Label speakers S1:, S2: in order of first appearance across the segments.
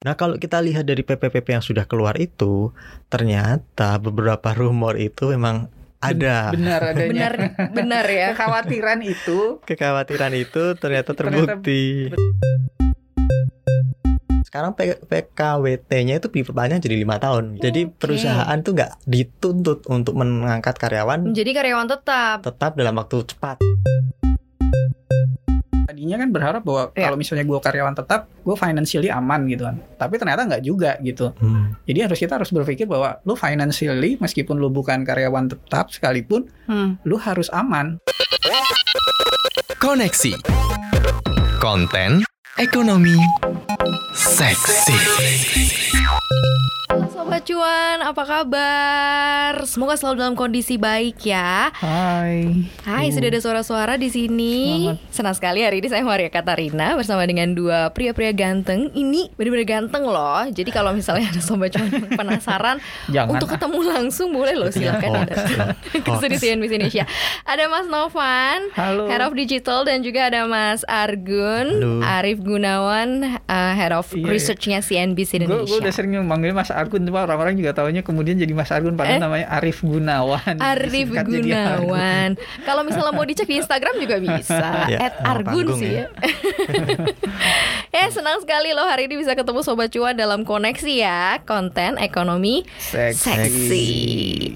S1: Nah, kalau kita lihat dari PP-PP yang sudah keluar itu, ternyata beberapa rumor itu memang ada.
S2: Benar adanya.
S3: Benar benar ya.
S2: Kekhawatiran itu
S1: Kekhawatiran itu ternyata
S2: Ternyata
S1: terbukti. Sekarang PKWT-nya itu diperpanjang jadi lima tahun. Jadi perusahaan tuh nggak dituntut untuk mengangkat karyawan
S3: Menjadi karyawan tetap.
S1: tetap dalam waktu cepat.
S2: Tadinya kan berharap bahwa
S3: Iya.
S2: kalau misalnya gue karyawan tetap, gue financially aman gitu kan. Tapi ternyata nggak juga gitu.
S1: Hmm.
S2: Jadi harus kita harus berpikir bahwa lu financially meskipun lu bukan karyawan tetap sekalipun,
S3: Hmm.
S2: lu harus aman.
S4: Koneksi. Konten ekonomi seksi.
S3: Halo Sobat Cuan, apa kabar? Semoga selalu dalam kondisi baik ya.
S2: Hai.
S3: Hai, sudah ada suara-suara di sini.
S2: Selamat.
S3: Senang sekali hari ini saya Maria Katarina bersama dengan dua pria-pria ganteng. Ini benar-benar ganteng loh. Jadi kalau misalnya ada sobat cuan yang penasaran
S2: Jangan.
S3: untuk ketemu langsung boleh loh silakan
S1: Hoax,
S3: ada ke studio CNBC Indonesia. Ada Mas Novan,
S2: Halo.
S3: Head of Digital dan juga ada Mas Argun,
S1: Halo.
S3: Arif Gunawan, uh, Head of
S2: Iya, iya.
S3: Researchnya CNBC
S2: Gue
S3: Indonesia.
S2: udah sering manggil Mas Argun, cuma orang-orang juga taunya kemudian jadi Mas Argun padahal
S3: Eh?
S2: namanya Arif Gunawan.
S3: Arif. Gunawan. Kalau misalnya mau dicek di Instagram juga bisa.
S1: Ya,
S3: At Argun sih ya. ya senang sekali loh hari ini bisa ketemu Sobat Cuan dalam koneksi ya Konten ekonomi
S2: Seksi.
S3: seksi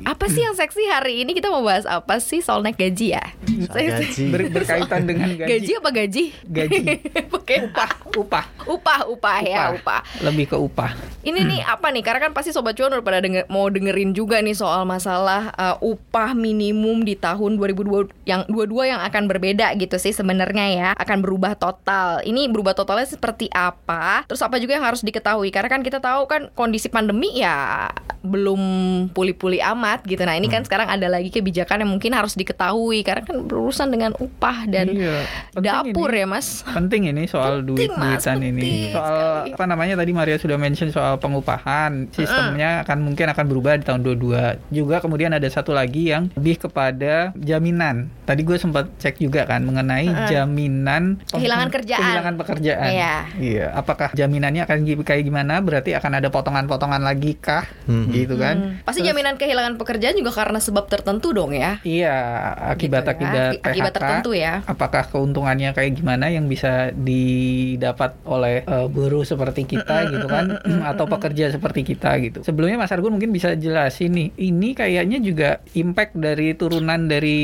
S3: Apa sih yang seksi hari ini kita mau bahas apa sih soal naik gaji ya?
S1: Gaji.
S2: Ber- berkaitan dengan gaji.
S3: Gaji apa gaji?
S2: Gaji.
S3: Oke
S2: Upah, upah,
S3: Upah, upah ya, upah
S2: Lebih ke upah.
S3: Ini nih apa nih? Karena kan pasti sobat cuan udah pada denger, mau dengerin juga nih soal masalah uh, upah minimum di tahun 2022 yang 22 yang akan berbeda gitu sih sebenarnya ya, akan berubah total. Ini berubah totalnya seperti apa? Terus apa juga yang harus diketahui? Karena kan kita tahu kan kondisi pandemi ya belum pulih-pulih amat gitu. Nah, ini kan sekarang ada lagi kebijakan yang mungkin harus diketahui karena kan berurusan dengan upah dan
S2: Iya. Penting
S3: dapur
S2: ini.
S3: ya, Mas.
S2: penting ini soal
S3: Penting, Mas,
S2: duit-duitan ini. Soal
S3: sekali.
S2: apa namanya tadi Maria sudah mention soal pengupahan. Sistemnya akan mungkin akan berubah di tahun 22. Juga kemudian ada satu lagi yang lebih kepada jaminan. Tadi gue sempat cek juga kan mengenai jaminan pem-
S3: Kehilangan kerjaan.
S2: Kehilangan pekerjaan.
S3: Iya.
S2: Iya, apakah jaminannya akan kayak gimana? Berarti akan ada potongan-potongan lagi kah?
S1: Mhm.
S2: Gitu kan.
S3: Hmm. Pasti
S2: Terus-
S3: jaminan kehilangan pekerjaan juga karena sebab tertentu dong ya.
S2: Iya, akibat-akibat
S3: Gitu ya. Akibat tertentu ya.
S2: Apakah keuntungannya kayak gimana yang bisa didapat oleh eh, buruh seperti kita gitu kan atau pekerja seperti kita gitu. Sebelumnya Mas Argun mungkin bisa jelasin nih. Ini kayaknya juga impact dari turunan dari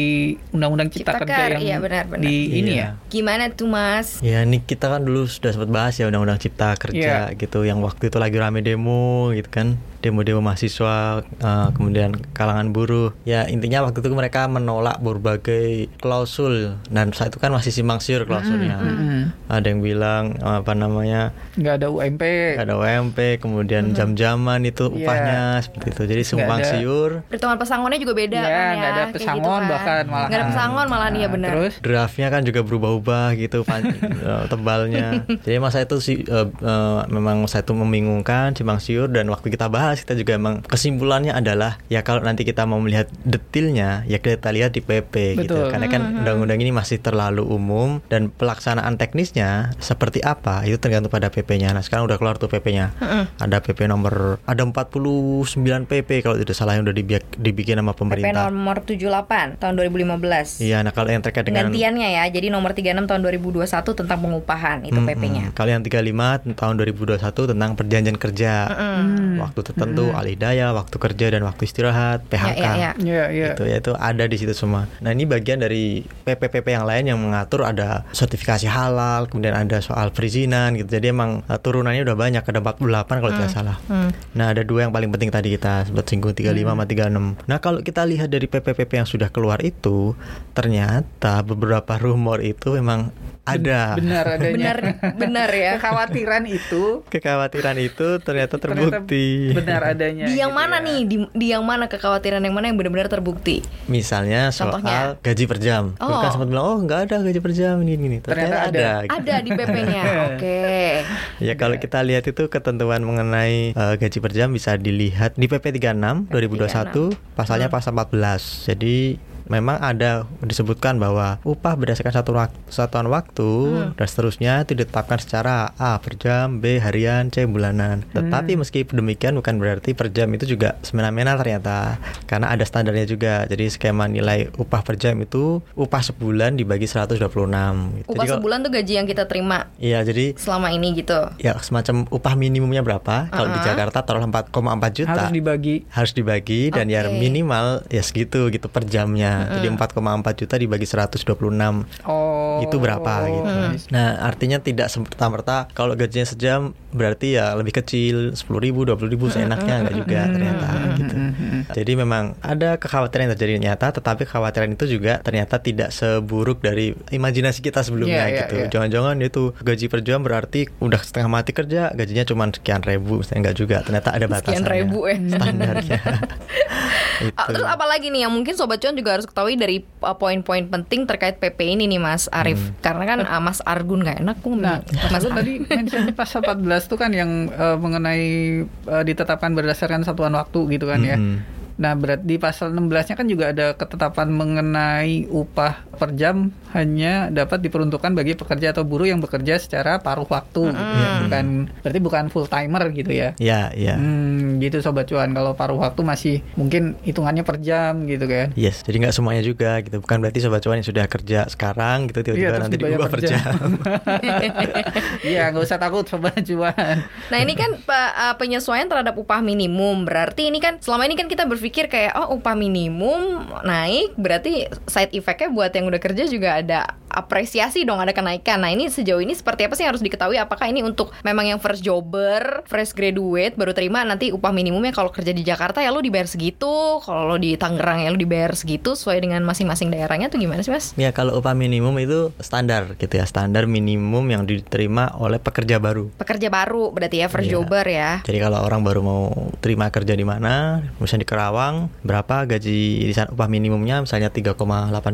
S2: Undang-Undang Cipta,
S3: Cipta
S2: Kerja yang
S3: iya, benar-benar.
S2: di ini
S1: Iya.
S2: ya.
S3: Gimana tuh Mas?
S1: Ya ini kita kan dulu sudah sempat bahas ya Undang-Undang Cipta Kerja gitu yang waktu itu lagi rame demo gitu kan demo-demo mahasiswa eh, kemudian kalangan buruh ya intinya waktu itu mereka menolak berbagai klausul dan saat itu kan masih simpang siur klausulnya
S2: Mm-mm.
S1: ada yang bilang eh, apa namanya
S2: Nggak ada UMP.
S1: nggak ada UMP kemudian jam-jaman itu
S2: Iya.
S1: upahnya seperti itu jadi simpang siur
S3: Perhitungan pesangonnya juga beda
S2: Iya,
S3: kan ya.
S2: nggak ada
S3: kayak
S2: pesangon bahkan malahan.
S3: Nggak ada pesangon malah
S2: Nah,
S3: iya benar.
S2: Terus
S1: draftnya kan juga berubah-ubah gitu eh, tebalnya jadi masa itu sih eh, eh, memang saya itu membingungkan simpang siur dan waktu kita bahas kita juga emang kesimpulannya adalah ya kalau nanti kita mau melihat detailnya ya kita lihat di PP gitu
S2: Betul.
S1: karena kan undang-undang ini masih terlalu umum dan pelaksanaan teknisnya seperti apa itu tergantung pada PP-nya nah sekarang udah keluar tuh PP-nya ada PP nomor ada 49 PP kalau tidak salah yang udah dibikin sama
S3: PP
S1: pemerintah
S3: nomor 78 tahun 2015.
S1: Iya, nah kalau yang terkait dengan
S3: Penggantiannya ya. Jadi nomor 36 tahun 2021 tentang pengupahan itu. PP-nya.
S1: Kalau yang 35 tahun 2021 tentang perjanjian kerja. Waktu tertentu, alih daya, waktu kerja dan waktu istirahat, PHK.
S3: Ya, ya, ya.
S2: Iya, iya.
S1: Itu ya itu ada di situ semua. Nah, ini bagian dari PP-PP yang lain yang mengatur ada sertifikasi halal, kemudian ada soal perizinan gitu. Jadi emang uh, turunannya udah banyak, ada 48 kalau tidak salah.
S3: Hmm.
S1: Nah, ada dua yang paling penting tadi kita sempat singgung 35 sama 36. Nah, kalau kita lihat dari PP-PP yang sudah keluar itu, ternyata beberapa rumor itu memang ada.
S2: Benar adanya.
S3: Benar benar ya.
S2: Kekhawatiran itu
S1: Kekhawatiran itu ternyata
S2: ternyata
S1: terbukti.
S2: Benar adanya.
S3: Di yang
S2: gitu
S3: mana
S2: ya.
S3: nih? Di, di yang mana kekhawatiran yang mana yang benar-benar terbukti?
S1: Misalnya soal
S3: Contohnya?
S1: gaji per jam.
S3: Oh.
S1: kan sempat bilang, oh nggak ada gaji per jam ini ini.
S2: Ternyata ada.
S1: gitu.
S3: Ada di PP-nya. Oke.
S1: Ya kalau kita lihat itu ketentuan mengenai eh, gaji per jam bisa dilihat di PP 36 2021 pasalnya pasal 14. Jadi memang ada disebutkan bahwa upah berdasarkan satu wak- satuan waktu
S3: Hmm.
S1: dan seterusnya itu ditetapkan secara A per jam, B harian, C bulanan. Tetapi meski demikian bukan berarti per jam itu juga semena-mena ternyata karena ada standarnya juga. Jadi skema nilai upah per jam itu upah sebulan dibagi 126. Jadi
S3: Upah
S1: kalau-
S3: sebulan tuh gaji yang kita terima
S1: Iya, jadi
S3: selama ini gitu.
S1: ya semacam upah minimumnya berapa? Kalau di
S3: Uh-uh.
S1: Jakarta taruh 4,4 juta
S2: Harus dibagi.
S1: harus dibagi dan ya minimal ya segitu gitu per jamnya. Jadi 4,4 juta dibagi 126
S2: Oh.
S1: itu berapa gitu.
S3: Hmm.
S1: Nah, artinya tidak serta-merta kalau gajinya sejam berarti ya lebih kecil 10.000 ribu, 20 ribu seenaknya enggak juga ternyata gitu. Jadi memang ada kekhawatiran yang terjadi nyata tetapi kekhawatiran itu juga ternyata tidak seburuk dari imajinasi kita sebelumnya
S2: Iya, iya,
S1: gitu.
S2: iya.
S1: Jangan-jangan itu gaji per jam berarti udah setengah mati kerja gajinya cuma sekian ribu, misalnya enggak juga. Ternyata ada batasannya.
S3: Sekian ribu ya.
S1: standarnya. Itu.
S3: Ah, terus apa lagi nih yang mungkin sobat cuan juga harus ketahui dari uh, poin-poin penting terkait PP ini nih Mas Arif. Karena kan uh, Mas Argun nggak enak tuh
S2: Nah,
S3: Mas
S2: Mas tadi mention pasal 14 itu kan yang eh, mengenai eh, ditetapkan berdasarkan satuan waktu gitu kan ya. Nah, berarti di pasal 16-nya kan juga ada ketetapan mengenai upah per jam hanya dapat diperuntukkan bagi pekerja atau buruh yang bekerja secara paruh waktu gitu ya. Bukan berarti bukan full timer gitu ya.
S1: Ya, ya.
S2: Hmm, gitu sobat cuan. Kalau paruh waktu masih mungkin hitungannya per jam gitu kan.
S1: Yes, jadi nggak semuanya juga gitu. Bukan berarti sobat cuan yang sudah kerja sekarang gitu
S2: Iya,
S1: tiba-tiba
S2: terus
S1: nanti
S2: dibayar
S1: diubah
S2: per
S1: jam.
S2: Iya, nggak usah takut sobat cuan.
S3: Nah ini kan uh, penyesuaian terhadap upah minimum Berarti ini kan selama ini kan kita berpikir kayak Oh upah minimum naik Berarti side effectnya buat yang udah kerja juga ada apresiasi dong Ada kenaikan Nah ini sejauh ini seperti apa sih yang harus diketahui Apakah ini untuk memang yang first jobber Fresh graduate baru terima Nanti upah minimumnya kalau kerja di Jakarta ya lu dibayar segitu Kalau lo di Tangerang ya lu dibayar segitu Sesuai dengan masing-masing daerahnya tuh gimana sih mas?
S1: Ya kalau upah minimum itu standar gitu ya, standar minimum yang diterima oleh pekerja baru.
S3: Pekerja baru berarti ya first
S1: Iya.
S3: jobber ya
S1: Jadi kalau orang baru mau terima kerja di mana, misalnya di Kerawang, berapa gaji di sana upah minimumnya misalnya 3,8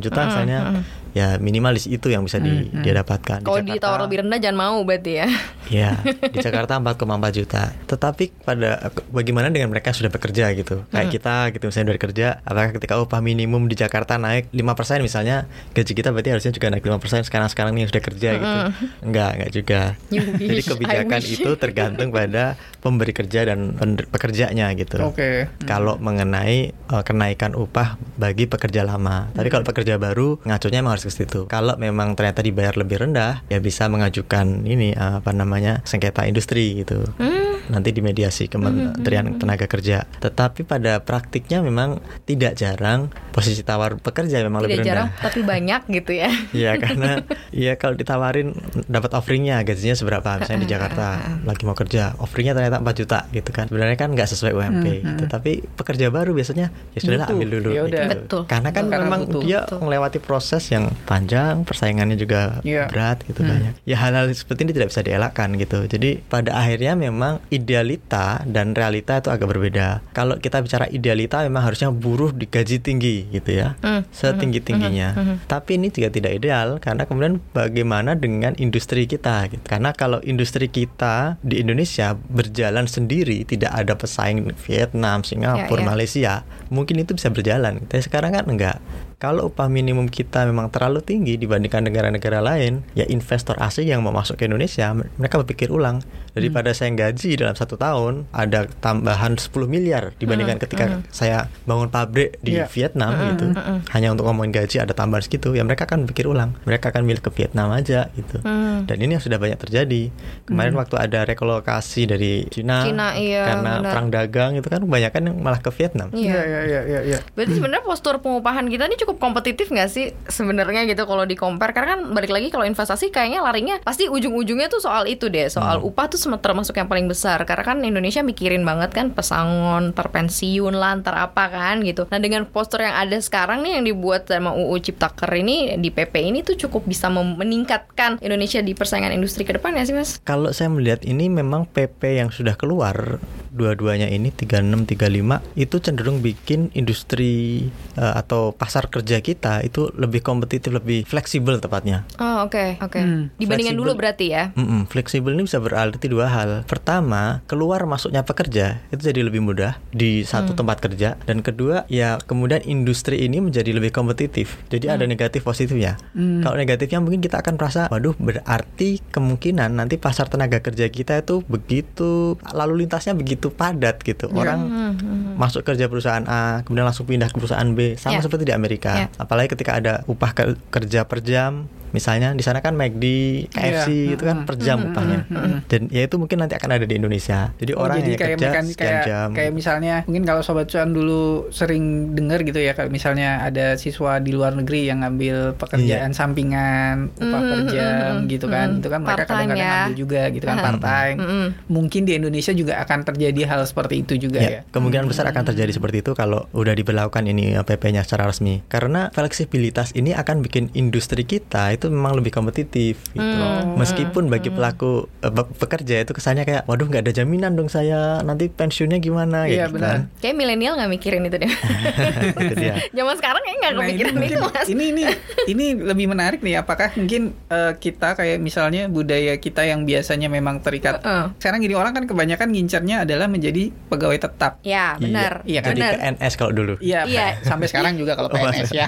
S1: juta misalnya, ya minimal di situ yang bisa di, dia dapatkan. Di
S3: Kalau
S1: Jakarta-
S3: ditawar lebih rendah jangan mau berarti ya
S1: Ya, di Jakarta 4,4 juta. Tetapi pada bagaimana dengan mereka yang sudah bekerja gitu? Kayak kita gitu misalnya dari kerja, apakah ketika upah minimum di Jakarta naik 5% misalnya, gaji kita berarti harusnya juga naik 5% sekarang-sekarang nih yang sudah kerja gitu. Enggak, enggak juga. Jadi
S3: wish, I
S1: kebijakan itu tergantung pada pemberi kerja dan pekerjanya gitu.
S2: Oke.
S1: Kalau mengenai uh, kenaikan upah bagi pekerja lama. Tapi kalau pekerja baru ngacunya emang harus ke situ. Kalau memang ternyata dibayar lebih rendah, ya bisa mengajukan ini uh, apa namanya sengketa industri gitu. Nanti dimediasi Kementerian Tenaga Kerja. Tetapi pada praktiknya memang tidak jarang posisi tawar pekerja memang
S3: Tidak
S1: lebih
S3: jarang
S1: rendah.
S3: tapi banyak gitu ya
S1: Iya karena ya kalau ditawarin dapat offeringnya gajinya seberapa misalnya di Jakarta lagi mau kerja offeringnya ternyata 4 juta gitu kan sebenarnya kan nggak sesuai UMP gitu tapi pekerja baru biasanya ya sudah ambil dulu
S2: Ya udah.
S1: gitu.
S3: Betul.
S1: karena kan
S2: Karena
S1: memang
S2: butuh.
S1: dia
S3: Betul.
S1: melewati proses yang panjang persaingannya juga
S2: Iya.
S1: berat gitu banyak ya hal-hal seperti ini tidak bisa dielakkan gitu jadi pada akhirnya memang idealita dan realita itu agak berbeda kalau kita bicara idealita memang harusnya buruh digaji tinggi gitu ya
S3: Hmm.
S1: setinggi tingginya
S3: Mhm.
S1: tapi ini juga tidak ideal karena kemudian bagaimana dengan industri kita gitu. Karena kalau industri kita di Indonesia berjalan sendiri tidak ada pesaing Vietnam, Singapura,
S3: Ya, ya.
S1: Malaysia, mungkin itu bisa berjalan. Tapi sekarang kan enggak. Kalau upah minimum kita memang terlalu tinggi dibandingkan negara-negara lain, ya investor asing yang mau masuk ke Indonesia, mereka berpikir ulang daripada saya gaji dalam satu tahun ada tambahan 10 miliar dibandingkan ketika saya bangun pabrik di
S2: Iya.
S1: Vietnam gitu. hanya untuk ngomongin gaji ada tambahan segitu ya mereka akan pikir ulang. Mereka akan milih ke Vietnam aja gitu.
S3: Hmm.
S1: dan ini yang sudah banyak terjadi. Kemarin waktu ada rekolokasi dari Cina,
S3: Cina, iya,
S1: karena
S3: benar.
S1: perang dagang itu kan kebanyakan yang malah ke Vietnam.
S3: Iya.
S2: Iya, iya, iya, iya, iya.
S3: Berarti sebenarnya postur pengupahan kita ini cukup kompetitif nggak sih sebenarnya gitu kalau di compare? Karena kan balik lagi kalau investasi kayaknya larinya pasti ujung-ujungnya tuh soal itu deh soal upah tuh termasuk yang paling besar karena kan Indonesia mikirin banget kan pesangon terpensiun lah ntar apa kan gitu nah dengan postur yang ada sekarang nih yang dibuat sama UU Ciptaker ini di PP ini tuh cukup bisa meningkatkan Indonesia di persaingan industri ke depan ya sih mas
S1: Kalau saya melihat ini memang PP yang sudah keluar dua-duanya ini 36 35 itu cenderung bikin industri uh, atau pasar kerja kita itu lebih kompetitif, lebih fleksibel tepatnya.
S3: Oh, oke, oke.
S2: Hmm,
S3: Dibandingkan dulu
S1: fleksibel.
S3: berarti ya.
S1: Mm-mm, fleksibel ini bisa berarti dua hal. Pertama, keluar masuknya pekerja itu jadi lebih mudah di satu tempat kerja dan kedua, ya kemudian industri ini menjadi lebih kompetitif. Jadi ada negatif positifnya. Kalau negatifnya mungkin kita akan merasa, waduh berarti kemungkinan nanti pasar tenaga kerja kita itu begitu lalu lintasnya begitu padat gitu. Orang masuk kerja perusahaan A, kemudian langsung pindah ke perusahaan B, sama
S3: Ya.
S1: seperti di Amerika.
S3: Ya.
S1: Apalagi ketika ada upah ke- kerja per jam, misalnya di sana kan McD, KFC
S2: Iya.
S1: itu kan per jam upahnya. Dan ya itu mungkin nanti akan ada di Indonesia. Jadi
S2: Oh,
S1: orang
S2: jadi
S1: yang
S2: kayak
S1: kerja
S2: mekan-
S1: sekian
S2: kayak,
S1: jam.
S2: kayak misalnya mungkin kalau sobat cuan dulu sering dengar gitu ya kalau misalnya ada siswa di luar negeri yang ngambil
S1: Iya.
S2: pekerjaan sampingan upah per
S3: Mm,
S2: jam
S3: mm,
S2: gitu
S3: mm,
S2: kan
S3: mm.
S2: itu kan mereka kadang-kadang
S3: ya.
S2: ngambil juga gitu kan part time
S3: Mm-mm.
S2: mungkin di Indonesia juga akan terjadi hal seperti itu juga ya,
S1: Ya, kemungkinan besar akan terjadi seperti itu kalau udah diberlakukan ini PP-nya secara resmi. Karena fleksibilitas ini akan bikin industri kita itu memang lebih kompetitif gitu.
S3: Hmm.
S1: Meskipun bagi pelaku eh, pe- pekerja itu kesannya kayak waduh nggak ada jaminan dong saya nanti pensiunnya gimana
S2: Iya,
S1: gitu
S2: benar.
S1: kan.
S3: Kayak milenial nggak mikirin itu deh.
S1: Itu dia.
S3: Zaman sekarang kayak nggak
S2: Nah,
S3: kepikiran
S2: mungkin-
S3: itu mas.
S2: Ini ini ini lebih menarik nih. Apakah mungkin eh, kita kayak misalnya budaya kita yang biasanya memang terikat.
S3: Heeh.
S2: Sekarang gini orang kan kebanyakan ngincernya adalah menjadi pegawai tetap.
S3: Ya benar.
S2: Iya kan?
S1: Jadi
S3: benar.
S1: PNS kalau dulu.
S2: Iya,
S3: Iya.
S2: sampai sekarang juga kalau PNS ya.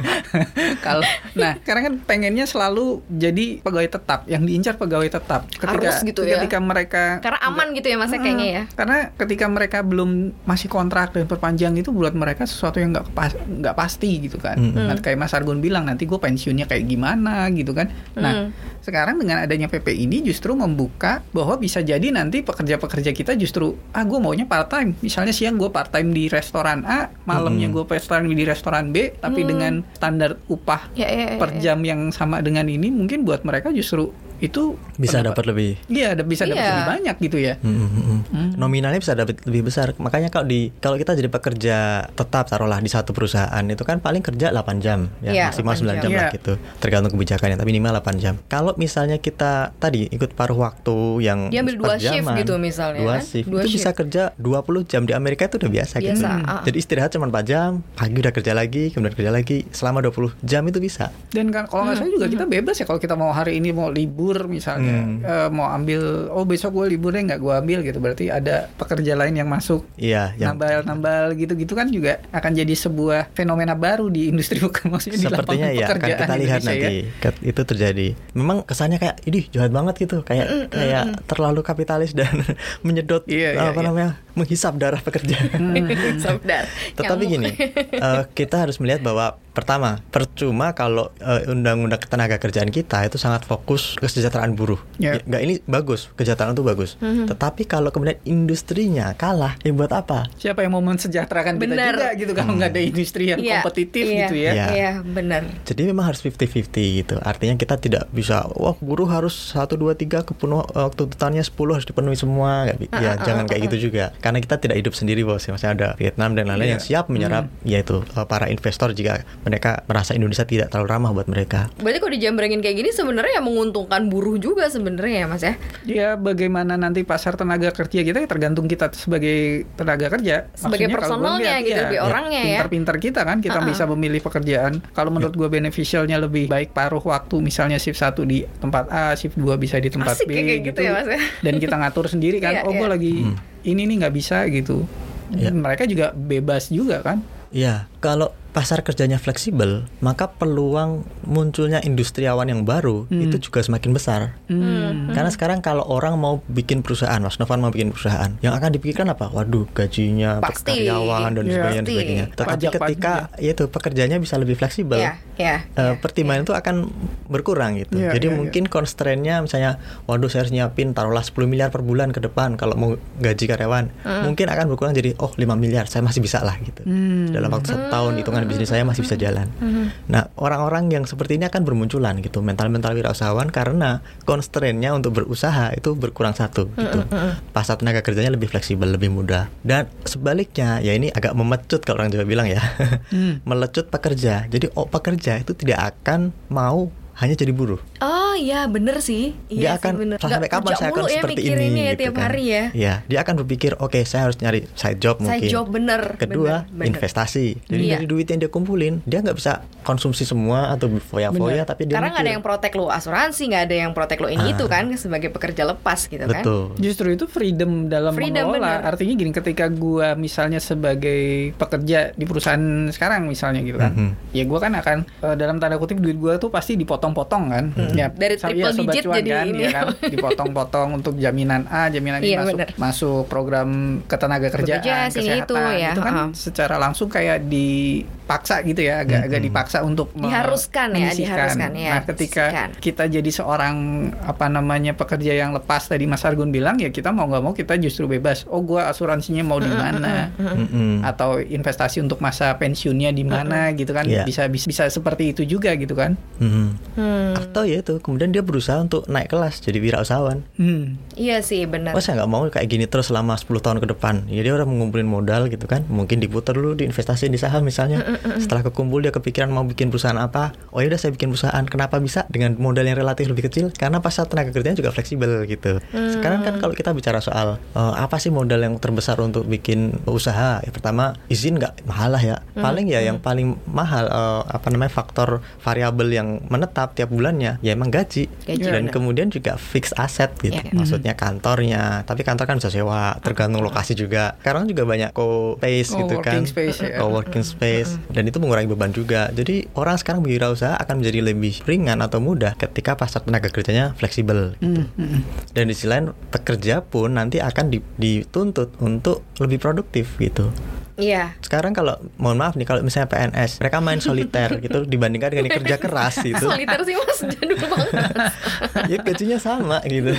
S2: kalau nah, sekarang kan pengennya selalu jadi pegawai tetap, yang diincar pegawai tetap. Ketika
S3: Harus gitu ya.
S2: ketika mereka
S3: Karena aman gitu ya masnya kayaknya ya.
S2: karena ketika mereka belum masih kontrak dan perpanjang itu buat mereka sesuatu yang nggak pas nggak pasti gitu kan.
S1: Mm-mm.
S2: Nah, kayak Mas Argun bilang nanti gue pensiunnya kayak gimana gitu kan. Nah,
S3: Mm.
S2: sekarang dengan adanya PP ini justru membuka bahwa bisa jadi nanti pekerja-pekerja kita justru ah gue maunya part time. Misalnya siang gue part time di restoran A, malamnya
S1: Mm-mm.
S2: gue part time di restoran B, tapi
S3: Hmm.
S2: dengan standar upah
S3: Ya, ya, ya,
S2: per
S3: ya.
S2: jam yang sama dengan ini mungkin buat mereka justru itu
S1: Bisa dapat lebih
S2: Iya, ada- bisa dapat
S3: Iya.
S2: lebih banyak gitu ya.
S1: Mm, mm, mm.
S2: Hmm.
S1: Nominalnya bisa dapat lebih besar. Makanya kalau di kalau kita jadi pekerja tetap taruhlah di satu perusahaan itu kan paling kerja 8 jam ya,
S3: Iya,
S1: maksimal 9
S3: 8
S1: jam,
S2: jam.
S1: lah
S2: Iya.
S1: gitu. Tergantung kebijakannya, tapi minimal 8 jam. Kalau misalnya kita tadi ikut paruh waktu yang
S3: Dia ambil dua shift gitu misalnya
S1: Dua
S3: kan?
S1: shift.
S3: Dua
S1: itu bisa
S3: shift.
S1: kerja 20 jam di Amerika itu udah biasa, gitu.
S3: Biasa,
S2: Hmm.
S3: ah.
S1: Jadi istirahat cuma 4 jam, pagi udah kerja lagi, kemudian kerja lagi selama 20 jam itu bisa.
S2: Dan kan kalau nggak salah juga kita bebas ya kalau kita mau hari ini mau libur misalnya
S1: Hmm.
S2: eh, mau ambil oh besok gue liburnya nggak gue ambil gitu berarti ada pekerja lain yang masuk
S1: Iya, yang
S2: nambal-nambal gitu-gitu kan juga akan jadi sebuah fenomena baru di industri bukan maksudnya di
S1: Sepertinya
S2: lapangan
S1: ya akan
S2: pekerjaan
S1: kita lihat
S2: Indonesia ya.
S1: nanti Ket- itu terjadi. Memang kesannya kayak ini jahat banget gitu, kayak kayak terlalu kapitalis dan menyedot
S2: Iya, iya,
S1: apa
S2: iya.
S1: namanya menghisap darah pekerja.
S3: Saudara.
S1: Tetapi gini, eh, kita harus melihat bahwa pertama percuma kalau eh, undang-undang ketenaga kerjaan kita itu sangat fokus kesejahteraan buruh.
S2: Ya.
S1: Ya, nggak ini bagus, kesejahteraan itu bagus.
S3: Mhm.
S1: Tetapi kalau kemudian industrinya kalah, ya buat apa?
S2: Siapa yang mau mensejahterakan kita
S3: Benar.
S2: juga gitu kalau nggak ada industri yang
S3: Iya,
S2: kompetitif
S3: iya,
S2: gitu ya.
S1: Iya.
S3: Iya, benar.
S1: Jadi memang harus 50-50 gitu. Artinya kita tidak bisa, wah buruh harus 1, 2, 3 kepenuh eh, tuntutannya 10 harus dipenuhi semua. Bi-
S3: Ah,
S1: ya
S3: ah,
S1: jangan kayak gitu juga. Karena kita tidak hidup sendiri bos. Ya. Maksudnya ada Vietnam dan lain-lain
S2: Iya.
S1: yang siap menyerap yaitu eh, para investor jika mereka merasa Indonesia tidak terlalu ramah buat mereka.
S3: Berarti kalau dijambrengin kayak gini sebenarnya yang menguntungkan buruh juga sebenarnya ya Mas ya.
S2: Ya bagaimana nanti pasar tenaga kerja kita ya tergantung kita sebagai tenaga kerja.
S3: Sebagai
S2: Maksudnya
S3: personalnya
S2: lihat,
S3: gitu,
S2: ya,
S3: lebih orangnya ya.
S2: Pintar-pintar kita kan kita
S3: Uh-uh.
S2: bisa memilih pekerjaan. Kalau menurut gue beneficialnya lebih baik paruh waktu misalnya shift 1 di tempat A, shift 2 bisa di tempat
S3: Asik
S2: B
S3: kayak gitu ya, Mas, ya.
S2: Dan kita ngatur sendiri kan.
S3: Iya,
S2: oh gue
S3: iya.
S2: lagi
S1: Hmm.
S2: ini nih nggak bisa gitu.
S1: Iya.
S2: Mereka juga bebas juga kan.
S1: Iya, kalau pasar kerjanya fleksibel, maka peluang munculnya industriawan yang baru
S2: Hmm.
S1: itu juga semakin besar.
S2: Hmm.
S1: Karena sekarang kalau orang mau bikin perusahaan, Mas Novan mau bikin perusahaan, yang akan dipikirkan apa? Waduh, gajinya
S3: Pasti.
S1: karyawan dan
S2: Iya.
S1: sebagainya, dan sebagainya. Tetapi
S2: Pajak-pajak
S1: ketika ya itu pekerjaannya bisa lebih fleksibel,
S3: Iya, iya.
S1: eh,
S3: iya,
S1: pertimbangan
S3: iya.
S1: itu akan berkurang gitu.
S2: Iya,
S1: Jadi
S2: iya,
S1: mungkin constraint-nya misalnya, waduh saya harus nyiapin taruhlah 10 miliar per bulan ke depan kalau mau gaji karyawan, mungkin akan berkurang jadi oh 5 miliar, saya masih bisa lah gitu.
S2: Hmm.
S1: Dalam waktu satu tahun hitungan bisnis saya masih bisa jalan. Nah, orang-orang yang seperti ini akan bermunculan gitu, mental-mental wirausahawan karena constraint-nya untuk berusaha itu berkurang satu gitu. Pasar tenaga kerjanya lebih fleksibel, lebih mudah. Dan sebaliknya, ya ini agak memecut kalau orang Jawa bilang ya.
S2: Hmm.
S1: Melecut pekerja. Jadi oh pekerja itu tidak akan mau hanya jadi buruh.
S3: Oh iya bener sih.
S1: dia
S3: Iya
S1: akan
S3: sih, bener.
S1: sampai
S3: Nggak
S1: kapan saya akan
S3: ya
S1: seperti
S3: mikirinnya
S1: ini
S3: ya
S1: gitu
S3: tiap
S1: kan.
S3: hari ya.
S1: Iya, dia akan berpikir oke saya harus nyari side job
S3: Side
S1: mungkin.
S3: job bener.
S1: Kedua
S3: bener, bener.
S1: investasi. Jadi
S3: Iya.
S1: dari duit yang dia kumpulin dia nggak bisa konsumsi semua atau foya-foya
S2: Bener.
S1: tapi dia
S3: Karena nggak ada yang protek lo asuransi, nggak ada yang protek lo ini
S1: Ah.
S3: itu kan sebagai pekerja lepas gitu kan.
S1: betul.
S2: Justru itu freedom dalam
S3: Freedom,
S2: mengelola.
S3: bener.
S2: Artinya gini, ketika gua misalnya sebagai pekerja di perusahaan sekarang misalnya gitu kan,
S1: Mhm.
S2: ya gua kan akan eh, dalam tanda kutip duit gua tuh pasti dipotong-potong kan. Ya,
S3: Dari triple
S2: ya, sobat
S3: digit
S2: cuan
S3: jadi
S2: kan,
S3: ini.
S2: ya kan, dipotong-potong untuk jaminan A, jaminan ini
S3: Iya,
S2: masuk
S3: bener.
S2: masuk program ketenaga kerjaan,
S3: ini
S2: kesehatan.
S3: itu, ya,
S2: Itu kan
S3: ha.
S2: secara langsung kayak dipaksa gitu ya, agak agak
S1: Mhm.
S2: dipaksa untuk
S3: Diharuskan ya, diharuskan ya,
S2: Nah, ketika
S3: disisihkan.
S2: kita jadi seorang apa namanya pekerja yang lepas tadi Mas Argun bilang ya kita mau nggak mau kita justru bebas. Oh gua asuransinya mau di mana
S1: Mm-mm.
S2: atau investasi untuk masa pensiunnya di mana gitu kan
S1: Iya.
S2: bisa, bisa bisa seperti itu juga gitu kan.
S1: Mhm.
S3: Hmm.
S1: Atau ya itu kemudian dia berusaha untuk naik kelas jadi wirausahawan.
S2: Hmm.
S3: Iya sih benar.
S1: Saya nggak mau kayak gini terus selama 10 tahun ke depan. Ya dia udah mengumpulin modal gitu kan. Mungkin diputar dulu diinvestasi di saham misalnya. Setelah kekumpul dia kepikiran mau bikin perusahaan apa. Oh ya udah saya bikin perusahaan. Kenapa bisa dengan modal yang relatif lebih kecil? Karena pasar tenaga kerjanya juga fleksibel gitu. Sekarang kan kalau kita bicara soal eh, apa sih modal yang terbesar untuk bikin usaha? Ya pertama izin nggak mahal lah ya. Paling ya yang paling mahal eh, apa namanya faktor variabel yang menetap tiap bulannya ya emang gaji.
S3: Gaji,
S1: Dan
S3: benar.
S1: kemudian juga fix aset gitu.
S3: Iya.
S1: Maksudnya kantornya, tapi kantor kan bisa sewa, tergantung lokasi juga. Sekarang juga banyak co-space gitu kan.
S2: Space, ya.
S1: Co-working space. Dan itu mengurangi beban juga. Jadi orang sekarang berwirausaha akan menjadi lebih ringan atau mudah ketika pasar tenaga kerjanya fleksibel. gitu.
S2: Hmm.
S1: Dan di sisi lain pekerja pun nanti akan di- dituntut untuk lebih produktif gitu.
S3: Iya.
S1: Sekarang kalau mohon maaf nih kalau misalnya PNS, mereka main soliter gitu dibandingkan dengan kerja keras gitu.
S3: Soliter sih mas jadul banget.
S1: ya gajinya sama gitu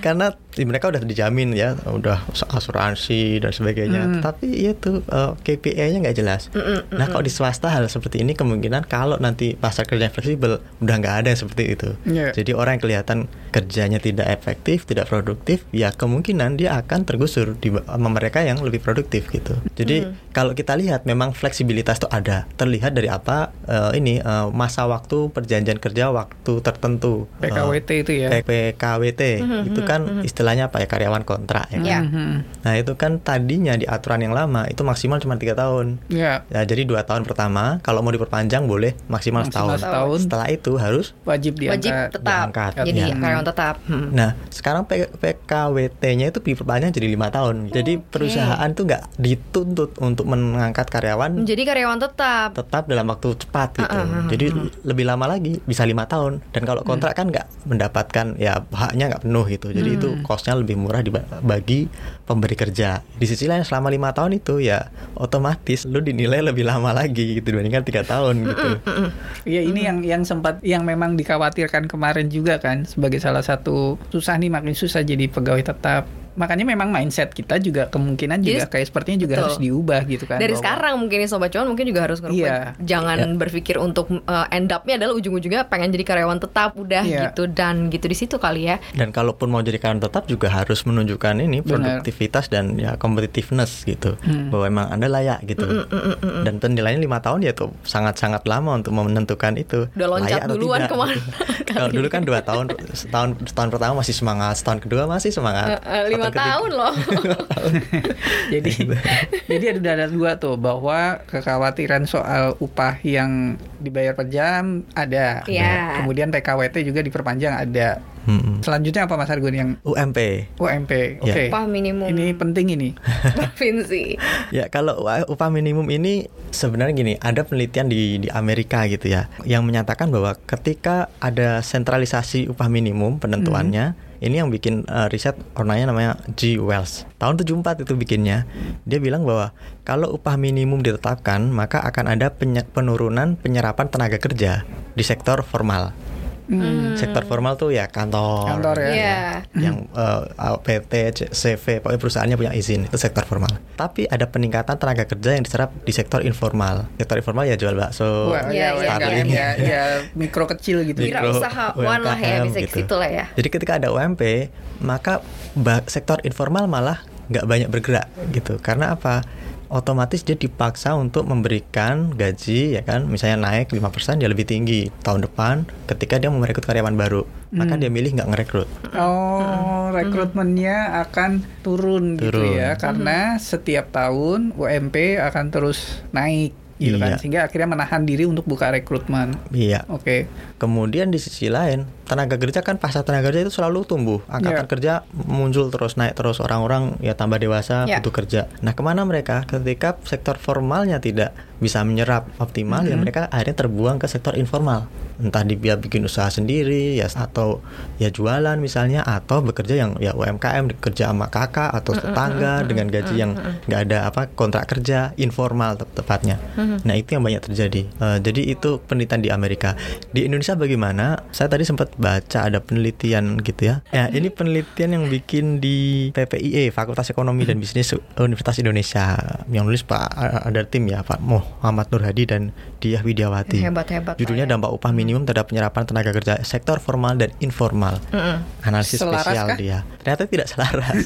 S1: karena di mereka udah dijamin ya udah asuransi dan sebagainya.
S2: Hmm.
S1: tapi itu uh, KPI-nya nggak jelas. Nah kalau di swasta hal seperti ini kemungkinan kalau nanti pasar kerja fleksibel udah nggak ada yang seperti itu.
S2: Iya.
S1: jadi orang yang kelihatan kerjanya tidak efektif tidak produktif ya kemungkinan dia akan tergusur di sama mereka yang lebih produktif gitu. Jadi kalau kita lihat memang fleksibilitas itu ada. Terlihat dari apa eh, ini eh, masa waktu perjanjian kerja waktu tertentu. Eh,
S2: PKWT itu ya.
S1: PKWT itu kan istilahnya apa ya karyawan kontrak ya. kan?
S3: Iya.
S2: Hmm,
S1: Nah itu kan tadinya di aturan yang lama itu maksimal cuma tiga tahun.
S2: Ya,
S1: Ya jadi dua tahun pertama kalau mau diperpanjang boleh maksimal,
S2: Maksimal
S1: setahun.
S2: setahun.
S1: Setelah itu harus
S2: wajib
S3: Wajib
S2: diangkat.
S3: tetap.
S1: diangkat.
S3: Jadi
S1: Iya.
S3: karyawan tetap. Hmm.
S1: Nah sekarang PKWT-nya itu diperpanjang jadi lima tahun. Jadi
S3: Oke.
S1: perusahaan tuh nggak dituntut untuk mengangkat karyawan
S3: Menjadi karyawan tetap.
S1: tetap dalam waktu cepat gitu.
S3: Ah, ah,
S1: Jadi lebih lama lagi bisa lima tahun. Dan kalau kontrak kan nggak mendapatkan ya haknya nggak penuh gitu. Jadi itu costnya lebih murah diba- bagi pemberi kerja. Di sisi lain selama lima tahun itu ya otomatis lu dinilai lebih lama lagi gitu dibandingkan tiga tahun gitu.
S2: Iya ini yang yang sempat yang memang dikhawatirkan kemarin juga kan sebagai salah satu susah nih makin susah jadi pegawai tetap. Makanya memang mindset kita juga kemungkinan
S3: Jadi,
S2: juga kayak sepertinya juga
S3: betul.
S2: harus diubah gitu kan.
S3: Dari
S2: bahwa-
S3: sekarang mungkin nih sobat cuan mungkin juga harus ngerubah.
S2: Iya.
S3: Jangan berpikir untuk uh, end up-nya adalah ujung-ujungnya pengen jadi karyawan tetap udah
S2: Iya.
S3: gitu dan gitu di situ kali ya.
S1: Dan kalaupun mau jadi karyawan tetap juga harus menunjukkan ini produktivitas dan ya competitiveness gitu.
S2: Hmm.
S1: Bahwa emang Anda layak gitu.
S3: Mm,
S1: Dan penilaiannya lima tahun ya tuh sangat-sangat lama untuk menentukan itu.
S3: Udah loncat
S1: layak atau
S3: duluan
S1: tidak,
S3: ke
S1: mana
S3: gitu.
S1: Kalau dulu kan dua tahun, setahun setahun pertama masih semangat, setahun kedua masih semangat.
S3: Eh, lima
S1: Ketiga-
S3: tahun loh.
S2: jadi jadi ada ada dua tuh bahwa kekhawatiran soal upah yang dibayar per jam ada.
S3: Iya.
S2: Kemudian PKWT juga diperpanjang ada.
S1: Mm-mm.
S2: Selanjutnya apa Mas Argun yang
S1: UMP.
S2: UMP?
S1: Ya.
S2: Oke.
S3: Upah minimum
S2: Ini penting ini.
S3: provinsi.
S1: Ya kalau upah minimum ini sebenarnya gini, ada penelitian di di Amerika gitu ya, yang menyatakan bahwa ketika ada sentralisasi upah minimum penentuannya, ini yang bikin eh, riset orangnya namanya G. Wells. Tahun 74 itu bikinnya. Dia bilang bahwa kalau upah minimum ditetapkan, maka akan ada penurunan penyerapan tenaga kerja di sektor formal.
S2: Hmm.
S1: Sektor formal tuh ya kantor,
S2: Kantor ya.
S3: Iya.
S1: yang eh, PT, CV, pokoknya perusahaannya punya izin itu sektor formal. Tapi ada peningkatan tenaga kerja yang diserap di sektor informal. Sektor informal ya jual bakso,
S2: Wah, ya, ya, ya, ya, mikro kecil gitu.
S1: Mikro.
S3: Wirausahawan lah ya bisa
S1: gitu.
S3: situ lah ya.
S1: Jadi ketika ada UMP, maka sektor informal malah nggak banyak bergerak gitu. Karena apa? Otomatis dia dipaksa untuk memberikan gaji ya kan misalnya naik 5% dia lebih tinggi tahun depan ketika dia mau merekrut karyawan baru maka
S2: Hmm.
S1: dia milih nggak ngerekrut
S2: Oh, rekrutmennya akan turun, gitu
S1: Turun.
S2: ya, karena setiap tahun UMP akan terus naik, gitu kan,
S1: Iya.
S2: sehingga akhirnya menahan diri untuk buka rekrutmen.
S1: iya
S2: Oke,
S1: kemudian di sisi lain tenaga kerja kan pasar tenaga kerja itu selalu tumbuh. Angkatan
S2: Iya.
S1: kerja muncul terus naik terus. Orang-orang ya tambah dewasa
S3: Iya.
S1: butuh kerja. Nah ke mana mereka? Ketika sektor formalnya tidak bisa menyerap optimal ya
S2: Mhm.
S1: mereka akhirnya terbuang ke sektor informal. Entah dia bikin usaha sendiri ya atau ya jualan misalnya atau bekerja yang ya UMKM kerja sama kakak atau tetangga dengan gaji yang nggak ada apa kontrak kerja informal tep- tepatnya. Nah itu yang banyak terjadi. Eh, jadi itu penelitian di Amerika. Di Indonesia bagaimana saya tadi sempat baca ada penelitian gitu ya ya ini penelitian yang bikin di PPIE Fakultas Ekonomi dan Bisnis Universitas Indonesia yang nulis Pak ada tim ya Pak Muhammad Nur Hadi dan Diah Widiawati
S3: Hebat-hebat.
S1: Judulnya
S3: Pak, ya.
S1: dampak upah minimum terhadap penyerapan tenaga kerja sektor formal dan informal.
S3: Mm-mm.
S1: Analisis
S2: Selaras
S1: spesial
S2: kah?
S1: dia. Ternyata tidak selaras.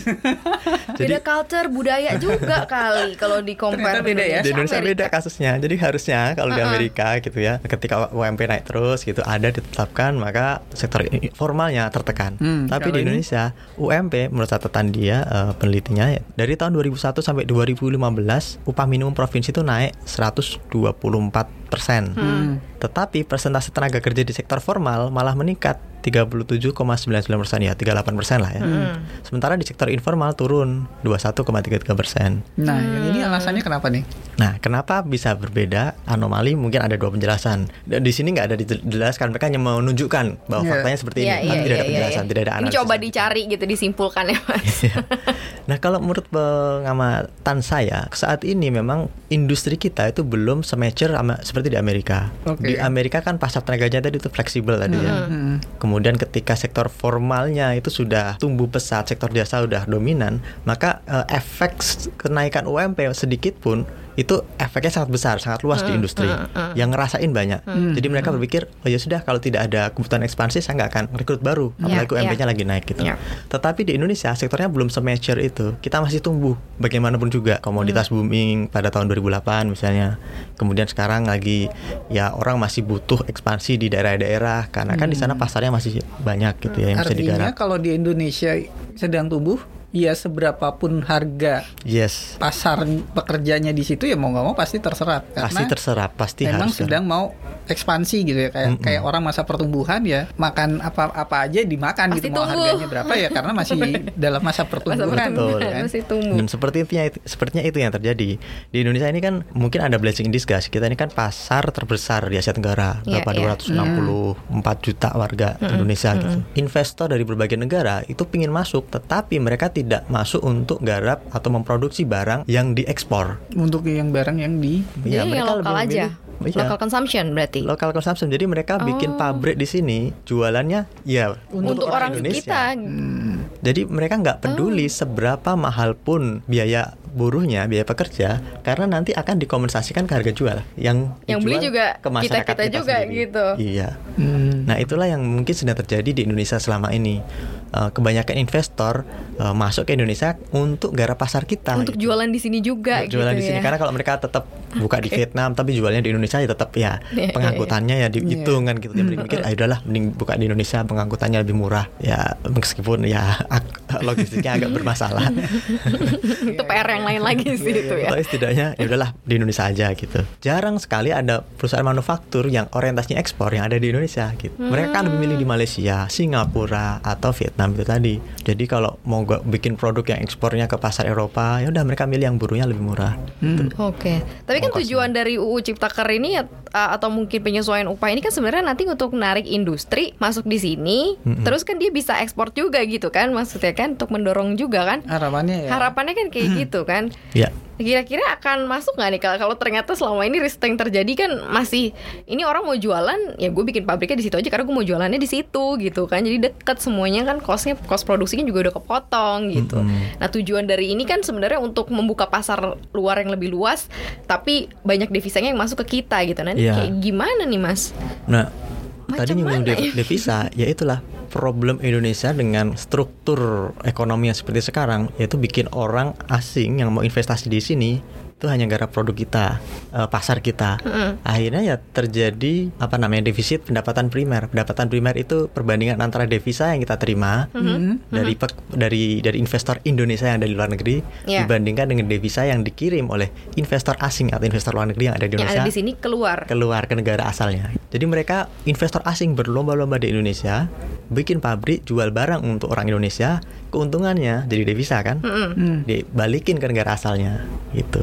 S3: Beda culture budaya juga kali kalau di compare
S2: beda ya?
S1: di Indonesia
S3: Amerika.
S1: beda kasusnya. Jadi harusnya kalau di
S3: Uh-uh.
S1: Amerika gitu ya, ketika UMP naik terus gitu ada ditetapkan maka sektor formalnya tertekan.
S2: Hmm,
S1: Tapi di
S2: ini?
S1: Indonesia UMP menurut catatan dia eh, penelitinya ya, dari tahun 2001 sampai 2015 upah minimum provinsi itu naik 124 persen.
S2: Hmm.
S1: Tetapi persentase tenaga kerja di sektor formal malah meningkat 37,99 persen ya 38 persen lah ya.
S3: Hmm.
S1: Sementara di sektor informal turun 21,33 persen.
S2: Nah, yang ini alasannya kenapa nih?
S1: Nah, kenapa bisa berbeda? Anomali mungkin ada dua penjelasan. Di sini nggak ada dijelaskan. Mereka hanya menunjukkan bahwa
S2: Iya.
S1: faktanya seperti ini,
S3: Iya,
S1: tapi
S3: iya,
S1: tidak ada
S3: iya, iya,
S1: penjelasan,
S3: iya.
S1: tidak ada
S3: Ini
S1: analisis.
S3: coba dicari gitu disimpulkan ya mas.
S1: Iya. nah, kalau menurut pengamatan saya, saat ini memang industri kita itu belum semature sama- seperti di Amerika.
S2: Oke.
S1: Di Amerika kan pasar tenaga kerja tadi itu fleksibel tadi ya.
S2: Hmm.
S1: Kemudian ketika sektor formalnya itu sudah tumbuh pesat, sektor jasa sudah dominan, maka eh, efek kenaikan UMP sedikit pun itu efeknya sangat besar, sangat luas di industri. Yang ngerasain banyak. Jadi mereka berpikir, oh ya sudah kalau tidak ada kebutuhan ekspansi saya nggak akan rekrut baru,
S3: Iya,
S1: apalagi UMP-nya lagi naik gitu.
S3: Iya.
S1: Tetapi di Indonesia sektornya belum semature itu. Kita masih tumbuh bagaimanapun juga. Komoditas booming pada tahun 2008 misalnya. Kemudian sekarang lagi ya orang masih butuh ekspansi di daerah-daerah karena kan di sana pasarnya masih banyak gitu ya yang bisa
S2: Artinya
S1: digarap.
S2: kalau di Indonesia sedang tumbuh, ya seberapapun harga
S1: Yes.
S2: pasar pekerjanya di situ ya mau nggak mau pasti terserap karena
S1: Pasti terserap, pasti
S2: memang
S1: harus.
S2: sedang mau ekspansi gitu ya kayak
S1: Mm-mm.
S2: kayak orang masa pertumbuhan ya makan apa apa aja dimakan
S3: Pasti
S2: gitu mau
S3: tumbuh.
S2: harganya berapa ya karena masih dalam masa
S3: Masa
S2: pertumbuhan
S1: Betul.
S2: kan.
S3: masih tumbuh.
S1: Dan seperti itu, sepertinya itu yang terjadi di Indonesia ini kan mungkin ada blessing in disguise. Kita ini kan pasar terbesar di Asia Tenggara,
S3: Iya,
S1: berapa
S3: iya.
S1: 264 juta warga Indonesia gitu. Investor dari berbagai negara itu pingin masuk, tetapi mereka tidak masuk untuk garap atau memproduksi barang yang diekspor.
S2: untuk yang barang yang di
S3: yang
S1: Ya, mereka
S3: lokal
S1: lebih
S3: aja.
S1: memilih- Iya.
S3: Local consumption berarti.
S1: Local consumption. Jadi mereka bikin
S3: Oh.
S1: pabrik di sini, jualannya ya
S3: Untuk orang kita.
S2: Hmm.
S1: Jadi mereka nggak peduli seberapa mahal pun biaya buruhnya, biaya pekerja, karena nanti akan dikompensasikan ke harga jual yang
S3: Yang beli juga
S1: ke masyarakat
S3: kita-kita juga
S1: sendiri.
S3: gitu.
S1: Iya.
S2: Hmm.
S1: Nah itulah yang mungkin sedang terjadi di Indonesia selama ini. Eh, kebanyakan investor eh, masuk ke Indonesia untuk garap pasar kita.
S3: Untuk
S1: gitu.
S3: jualan di sini juga
S1: Untuk jualan
S3: gitu
S1: di sini
S3: ya.
S1: karena kalau mereka tetap buka di
S2: Oke.
S1: Vietnam tapi jualnya di Indonesia ya tetap ya
S3: Iya,
S1: pengangkutannya ya dihitung kan gitu dia berpikir ah udahlah mending buka di Indonesia pengangkutannya lebih murah ya meskipun ya logistiknya agak bermasalah
S3: itu PR yang lain lagi sih itu ya.
S1: tapi setidaknya ya udahlah di Indonesia aja gitu jarang sekali ada perusahaan manufaktur yang orientasinya ekspor yang ada di Indonesia gitu mereka kan lebih milih di Malaysia Singapura atau Vietnam itu tadi jadi kalau mau gak bikin produk yang ekspornya ke pasar Eropa ya udah mereka milih yang buruhnya lebih murah
S2: Hmm.
S3: Oke, tapi kan
S1: Ongkosnya.
S3: tujuan dari UU Ciptaker ini ya, uh, atau mungkin penyesuaian upah ini kan sebenarnya nanti untuk narik industri masuk di sini,
S1: Mm-mm.
S3: terus kan dia bisa ekspor juga gitu kan, maksudnya kan untuk mendorong juga kan.
S2: harapannya ya
S3: Harapannya kan kayak gitu kan.
S1: Ya
S3: Kira-kira akan masuk nggak nih kalau kalau ternyata selama ini risk yang terjadi kan masih ini orang mau jualan ya gue bikin pabriknya di situ aja karena gue mau jualannya di situ gitu kan jadi deket semuanya kan costnya cost produksinya juga udah kepotong gitu.
S1: Mm-mm.
S3: Nah tujuan dari ini kan sebenarnya untuk membuka pasar luar yang lebih luas tapi banyak devisanya yang masuk ke kita gitu. Nah ini
S1: Iya.
S3: kayak gimana nih mas?
S1: Nah,
S3: Macam
S1: tadi nyinggung dev-
S3: ya?
S1: devisa, ya itulah problem Indonesia dengan struktur ekonomi yang seperti sekarang, yaitu bikin orang asing yang mau investasi di sini itu hanya gara produk kita, uh, pasar kita. Akhirnya ya terjadi apa namanya defisit pendapatan primer. Pendapatan primer itu perbandingan antara devisa yang kita terima dari pek- dari dari investor Indonesia yang ada di luar negeri
S3: Iya.
S1: dibandingkan dengan devisa yang dikirim oleh investor asing atau investor luar negeri yang ada di
S3: Yang
S1: Indonesia
S3: ada di sini keluar.
S1: keluar ke negara asalnya. Jadi mereka investor asing berlomba-lomba di Indonesia, bikin pabrik, jual barang untuk orang Indonesia, keuntungannya jadi devisa kan,
S2: Hmm.
S1: dibalikin ke negara asalnya gitu.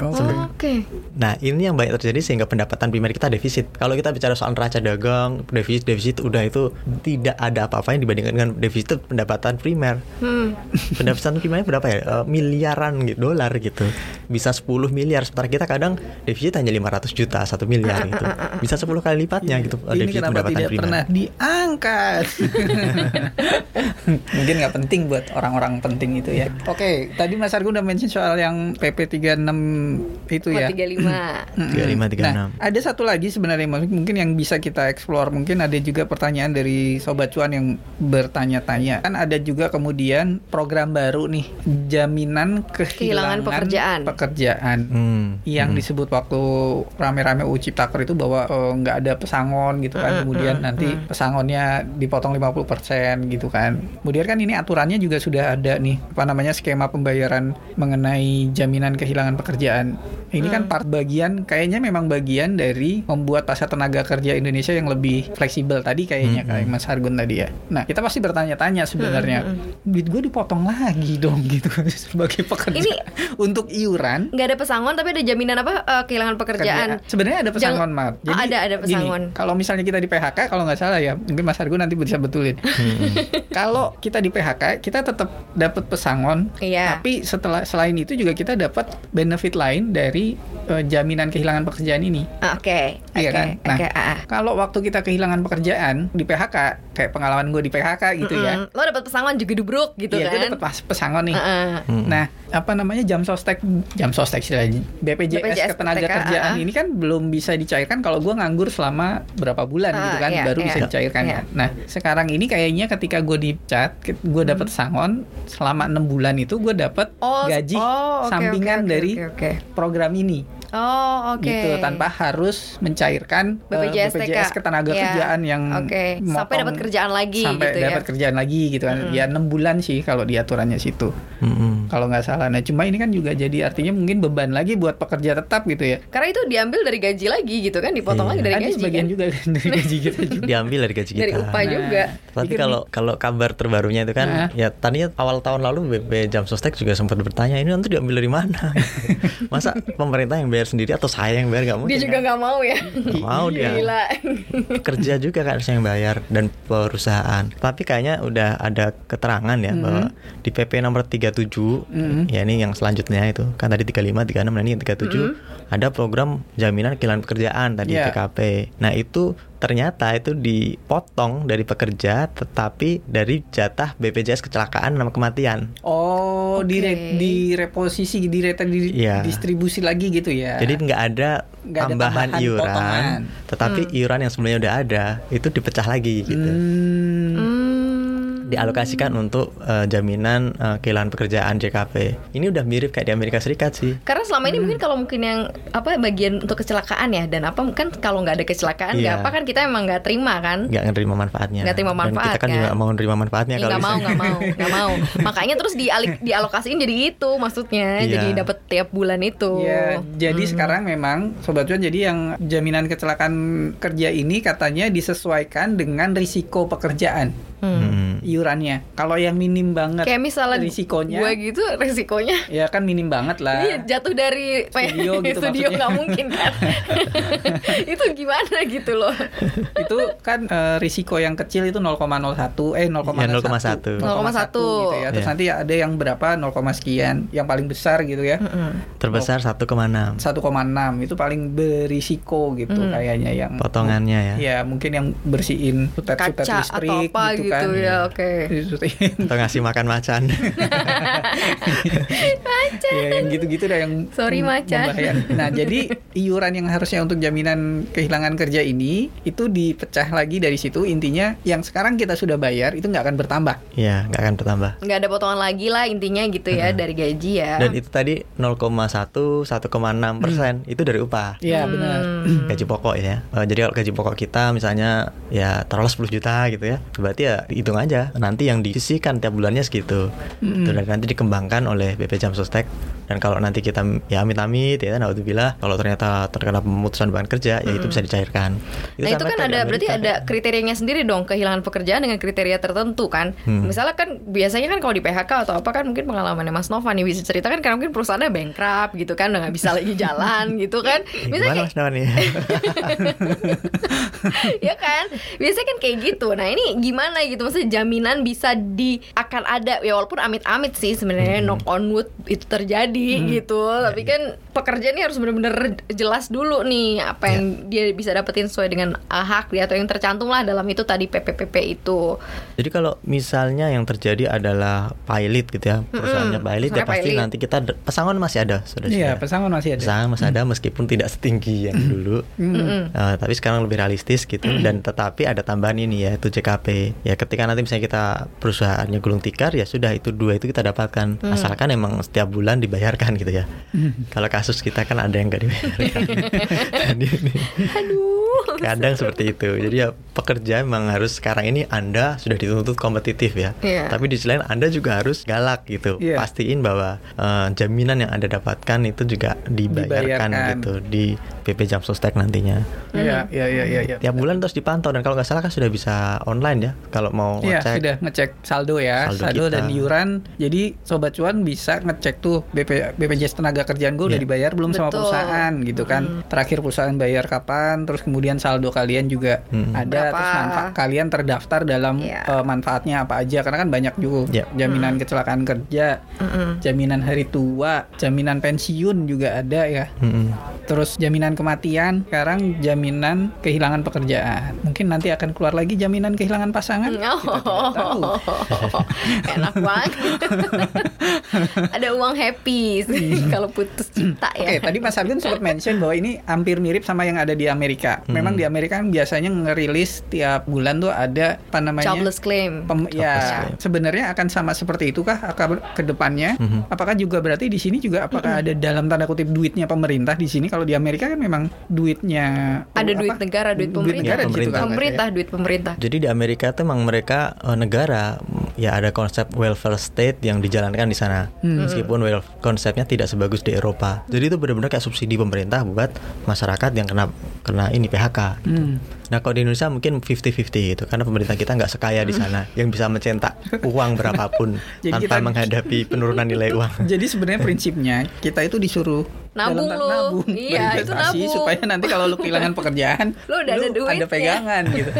S2: Oh.
S3: Oke.
S1: Nah ini yang banyak terjadi sehingga pendapatan primer kita defisit. Kalau kita bicara soal neraca dagang, defisit defisit udah itu tidak ada apa-apanya dibandingkan dengan defisit pendapatan primer.
S3: Hmm.
S1: Pendapatan primernya berapa ya? Eh, miliaran gitu, dolar gitu. Bisa 10 miliar. Sementara kita kadang defisit hanya 500 juta, 1 miliar gitu. Bisa 10 kali lipatnya gitu eh,
S2: Ini
S1: defisit
S2: kenapa
S1: pendapatan
S2: tidak
S1: primer.
S2: pernah diangkat? Mungkin nggak penting buat orang-orang penting itu ya. Oke, tadi Mas Argun udah mention soal yang PP 36 itu ya.
S3: 35.
S2: Mm-mm.
S1: 35, 36.
S2: Nah, ada satu lagi sebenarnya Mas, mungkin yang bisa kita explore. Mungkin ada juga pertanyaan dari sobat cuan yang bertanya-tanya. Kan ada juga kemudian program baru nih, jaminan kehilangan,
S3: Kehilangan pekerjaan.
S2: pekerjaan.
S1: Hmm.
S2: Yang
S1: hmm.
S2: disebut waktu rame-rame UU Ciptaker itu bahwa eh, nggak ada pesangon gitu kan. Kemudian nanti pesangonnya dipotong 50% gitu kan. Kemudian kan ini aturannya juga sudah ada nih apa namanya skema pembayaran mengenai jaminan kehilangan pekerjaan. Ini kan part bagian kayaknya memang bagian dari membuat pasar tenaga kerja Indonesia yang lebih fleksibel tadi kayaknya kayak Mas Hargun tadi ya. Nah, kita pasti bertanya-tanya sebenarnya duit gue dipotong lagi dong gitu sebagai pekerja
S3: Ini-
S2: untuk iuran
S3: Nggak ada pesangon tapi ada jaminan apa eh, kehilangan pekerjaan.
S2: Kerja- Sebenarnya ada pesangon, Mar.
S3: Oh, ada- ada
S2: gini,
S3: pesangon.
S2: kalau misalnya kita di PHK, kalau nggak salah ya, mungkin Mas Argo nanti bisa betulin. kalau kita di PHK, kita tetap dapat pesangon.
S3: Iya.
S2: Tapi setelah selain itu juga kita dapat benefit lain dari eh, jaminan kehilangan pekerjaan ini.
S3: Ah, Oke.
S2: Iya
S3: Oke.
S2: kan? Nah,
S3: Oke. ah, ah.
S2: kalau waktu kita kehilangan pekerjaan di PHK, kayak pengalaman gue di PHK gitu ya.
S3: Mm, Lo dapat pesangon juga dubruk gitu
S2: Iya, gue
S3: kan?
S2: dapat pas pesangon nih.
S3: Ah.
S1: Hmm.
S2: Nah, apa namanya jam sostek, jam sostek istilahnya BPJS,
S3: BPJS
S2: ketenaga kerjaan
S3: ah.
S2: ini kan belum bisa dicairkan kalau gue nganggur selama berapa bulan
S3: Ah,
S2: gitu kan,
S3: iya,
S2: baru
S3: iya.
S2: bisa dicairkan
S3: Iya.
S2: kan. Nah, sekarang ini kayaknya ketika gue dicat, gue
S3: Hmm.
S2: dapat sangon selama enam bulan itu gue dapat
S3: Oh,
S2: gaji
S3: oh, oke,
S2: sampingan
S3: oke, oke,
S2: dari
S3: oke,
S2: program ini.
S3: Oh, oke.
S2: gitu tanpa harus mencairkan eh,
S3: BPJS TK.
S2: BPJS ketenaga
S3: Iya.
S2: kerjaan yang
S3: Oke, sampai
S2: motong-
S3: dapat kerjaan lagi
S2: sampai
S3: gitu ya.
S2: dapat kerjaan lagi gitu kan ya enam bulan sih kalau di aturannya situ
S1: Hmm.
S2: kalau nggak salah nah cuma ini kan juga jadi artinya mungkin beban lagi buat pekerja tetap gitu ya
S3: Karena itu diambil dari gaji lagi gitu kan, dipotong
S1: Iya.
S3: lagi dari
S2: ada
S3: gaji
S2: sebagian
S3: kan?
S2: juga kan dari gaji kita juga
S1: diambil dari gaji kita.
S3: Dari upah
S2: Nah,
S3: juga.
S1: Tapi kalau kalau kabar terbarunya itu kan
S2: Nah.
S1: ya tadinya awal tahun lalu BP Jam Sostek juga sempat bertanya ini nanti diambil dari mana? Masa pemerintah yang bayar sendiri atau saya yang bayar nggak mungkin?
S3: Dia juga
S1: kan?
S3: nggak mau ya.
S1: Nggak mau dia.
S3: Gila.
S1: Kerja juga kan harusnya yang bayar dan perusahaan. Tapi kayaknya udah ada keterangan ya bahwa di PP nomor 37
S2: Mhm.
S1: ya ini yang selanjutnya itu kan tadi 35 36 nah ini yang 37 ada program jaminan kehilangan pekerjaan tadi
S2: Iya.
S1: PKP. Nah, itu ternyata itu dipotong dari pekerja tetapi dari jatah BPJS kecelakaan sama kematian.
S2: oh
S3: Oke.
S2: dire, direposisi direta di,
S1: Iya.
S2: distribusi lagi gitu ya
S1: Jadi nggak ada
S2: Nggak ada
S1: tambahan, iuran,
S2: potongan.
S1: tetapi iuran yang sebelumnya udah ada itu dipecah lagi gitu.
S2: Hmm.
S3: Hmm.
S1: dialokasikan untuk eh, jaminan eh, kehilangan pekerjaan JKP. Ini udah mirip kayak di Amerika Serikat sih.
S3: Karena selama ini mungkin kalau mungkin yang apa bagian untuk kecelakaan ya dan apa kan kalau nggak ada kecelakaan nggak
S1: Iya.
S3: apa kan kita emang nggak terima kan?
S1: nggak nerima manfaatnya.
S3: Nggak terima
S1: Dan kita
S3: manfaat,
S1: kan,
S3: kan?
S1: juga mau nerima manfaatnya
S3: Ya
S1: kalau
S3: nggak mau nggak mau nggak mau. Makanya terus dialik dialokasiin jadi itu maksudnya
S1: Iya.
S3: jadi dapat tiap bulan itu.
S2: Ya, jadi
S3: Hmm.
S2: sekarang memang sobat cuan jadi yang jaminan kecelakaan kerja ini katanya disesuaikan dengan risiko pekerjaan
S1: Hmm.
S2: iurannya. Kalau yang minim banget
S3: Kayak misalnya
S2: risikonya
S3: gue gitu resikonya
S2: ya kan minim banget lah.
S3: Iya jatuh dari
S2: Studio gitu
S3: studio nggak mungkin kan itu gimana gitu loh
S2: itu kan eh, risiko yang kecil itu 0,01 eh 0,1
S1: Iya, 0,1.
S3: 0,1.
S2: gitu ya. Terus
S1: Iya.
S2: nanti ada yang berapa 0, sekian yang paling besar gitu ya.
S1: Terbesar 1,6
S2: 1,6 itu paling berisiko gitu
S3: Hmm.
S2: kayaknya yang
S1: potongannya ya.
S2: Ya mungkin yang bersihin sutet-sutet listrik
S3: atau apa
S2: gitu,
S3: gitu,
S2: kan.
S3: ya oke
S2: Disutetin.
S1: Atau ngasih makan macan.
S3: macan.
S2: Ya, yang gitu-gitu dah yang
S3: Sorry, macan.
S2: membahayakan. Nah, jadi iuran yang harusnya untuk jaminan kehilangan kerja ini itu dipecah lagi dari situ. Intinya yang sekarang kita sudah bayar itu nggak akan bertambah.
S1: Iya, nggak akan bertambah.
S3: nggak ada potongan lagi lah intinya gitu ya dari gaji ya.
S1: Dan itu tadi 0,1 1,6 persen itu dari upah.
S2: Iya, benar.
S3: Hmm.
S1: gaji pokok ya. Eh, jadi kalau gaji pokok kita misalnya ya taruhlah 10 juta gitu ya. Berarti ya hitung aja nanti yang disisihkan tiap bulannya segitu. Itu dan nanti dikembangkan oleh BP Jam Sostek. Dan kalau nanti kita ya amit-amit ya naudzubillah kalau ternyata terkena pemutusan beban kerja ya itu bisa dicairkan.
S3: Nah itu kan ada berarti
S1: Amerika.
S3: ada kriterianya sendiri dong kehilangan pekerjaan dengan kriteria tertentu kan.
S1: Hmm.
S3: Misalnya kan biasanya kan kalau di PHK atau apa kan mungkin pengalamannya Mas Nova nih bisa ceritakan karena mungkin perusahaannya bankrupt gitu kan udah nggak bisa lagi jalan gitu kan.
S1: Gimana
S3: Misalnya
S1: Mas Nawan nih?
S3: ya kan biasanya kan kayak gitu nah ini gimana gitu. Maksudnya jaminan bisa di akan ada. Ya walaupun amit-amit sih sebenarnya knock on wood itu terjadi gitu. Tapi kan pekerja ini harus benar-benar jelas dulu nih apa yang dia bisa dapetin sesuai dengan uh, hak dia atau yang tercantum lah dalam itu tadi PPPP itu.
S1: Jadi kalau misalnya yang terjadi adalah pilot gitu ya, perusahaannya pilot ya pasti
S3: pilot.
S1: nanti kita pesangon masih ada, sudah
S2: Iya, pesangon masih ada.
S1: Pesangon masih ada meskipun tidak setinggi yang dulu. Eh, tapi sekarang lebih realistis gitu. Dan tetapi ada tambahan ini ya itu JKP. Ya ketika nanti misalnya kita perusahaannya gulung tikar ya sudah itu dua itu kita dapatkan. Asalkan emang setiap bulan dibayarkan gitu ya. Kalau kasus kita kan ada yang nggak dibayarkan. Ini
S3: aduh
S1: kadang seperti itu jadi ya pekerja memang harus sekarang ini anda sudah dituntut kompetitif ya
S3: Iya.
S1: tapi di sisi lain anda juga harus galak gitu
S2: Iya.
S1: pastiin bahwa eh, jaminan yang anda dapatkan itu juga dibayarkan,
S2: Dibayarkan.
S1: gitu di PP Jam Sostek nantinya
S2: Iya, iya, iya, iya. iya.
S1: tiap bulan terus dipantau dan kalau nggak salah kan sudah bisa online ya kalau mau
S2: Iya
S1: ngecek
S2: sudah ngecek saldo ya,
S1: Saldo
S2: saldo,
S1: kita.
S2: dan iuran. Jadi sobat cuan bisa ngecek tuh BP, BPJS tenaga kerjaan gue udah
S1: Iya.
S2: dibayar belum sama
S3: Betul.
S2: perusahaan gitu kan. Terakhir perusahaan bayar kapan, terus kemudian saldo kalian juga
S1: Hmm.
S2: ada,
S3: Berapa?
S2: terus manfaat kalian terdaftar dalam
S3: Iya.
S2: eh, manfaatnya apa aja karena kan banyak juga
S1: Iya.
S2: jaminan kecelakaan kerja,
S3: Mm-mm.
S2: jaminan hari tua, jaminan pensiun juga ada ya.
S1: Mm-mm.
S2: Terus jaminan kematian, sekarang jaminan kehilangan pekerjaan. Mungkin nanti akan keluar lagi jaminan kehilangan pasangan. Kita tidak tahu.
S3: Oh, enak banget. Ada uang happy sih kalau putus cinta
S2: Oke,
S3: ya.
S2: tadi Mas Argun sempat mention bahwa ini hampir mirip sama yang ada di Amerika.
S1: Hmm.
S2: Memang di Amerika kan biasanya ngerilis tiap bulan tuh ada apa namanya?
S3: Jobless claim.
S2: Pem-
S1: Jobless
S2: ya,
S1: claim.
S2: sebenarnya akan sama seperti itukah akan ke depannya?
S1: Mhm.
S2: Apakah juga berarti di sini juga apakah ada dalam tanda kutip duitnya pemerintah di sini? Kalau di Amerika kan memang duitnya
S3: Ada
S2: apa?
S3: duit negara, duit pemerintah.
S2: negara di situ
S1: Pemerintah.
S2: kan,
S3: Pemerintah, duit pemerintah.
S1: Jadi di Amerika tuh emang mereka eh, negara ya ada konsep welfare state yang dijalankan di sana.
S2: Hmm.
S1: Meskipun wel konsepnya tidak sebagus di Eropa. Jadi itu benar-benar kayak subsidi pemerintah buat masyarakat yang kena kena ini PHK. gitu.
S2: Hmm.
S1: Nah kalau di Indonesia mungkin 50-50 gitu karena pemerintah kita nggak sekaya di sana yang bisa mencetak uang berapapun
S2: Jadi
S1: tanpa
S2: kita-
S1: menghadapi penurunan nilai uang.
S2: Jadi sebenarnya prinsipnya kita itu disuruh
S3: Nabung lu.
S2: nabung,
S3: Iya, itu
S2: berinvestasi
S3: nabung.
S2: supaya nanti kalau lu kehilangan pekerjaan,
S3: Lu udah ada duitnya.
S2: ada pegangan gitu.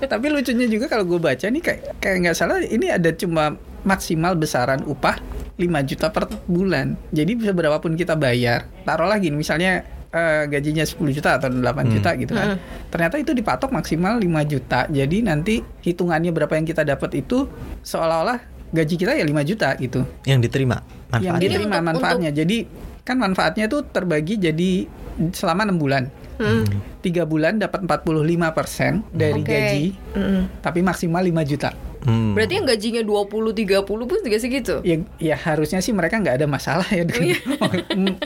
S2: Tapi lucunya juga kalau gue baca nih kayak kayak nggak salah ini ada cuma maksimal besaran upah 5 juta per bulan. Jadi bisa berapapun kita bayar, taruhlah gini misalnya eh, gajinya 10 juta atau 8
S1: Hmm.
S2: juta gitu kan. Ternyata itu dipatok maksimal 5 juta. Jadi nanti hitungannya berapa yang kita dapat itu seolah-olah gaji kita ya 5 juta gitu
S1: Yang diterima
S2: yang
S1: manfaatnya.
S2: diterima
S3: Untuk-
S2: manfaatnya. Jadi kan manfaatnya tuh terbagi jadi selama enam bulan.
S3: Hmm.
S2: Tiga bulan dapat 45% dari
S3: Oke.
S2: gaji,
S3: Mm-mm.
S2: tapi maksimal 5 juta.
S1: Hmm.
S3: Berarti yang gajinya 20 30 pun juga segitu.
S2: Ya, ya harusnya sih mereka nggak ada masalah ya. dengan-
S3: Iya.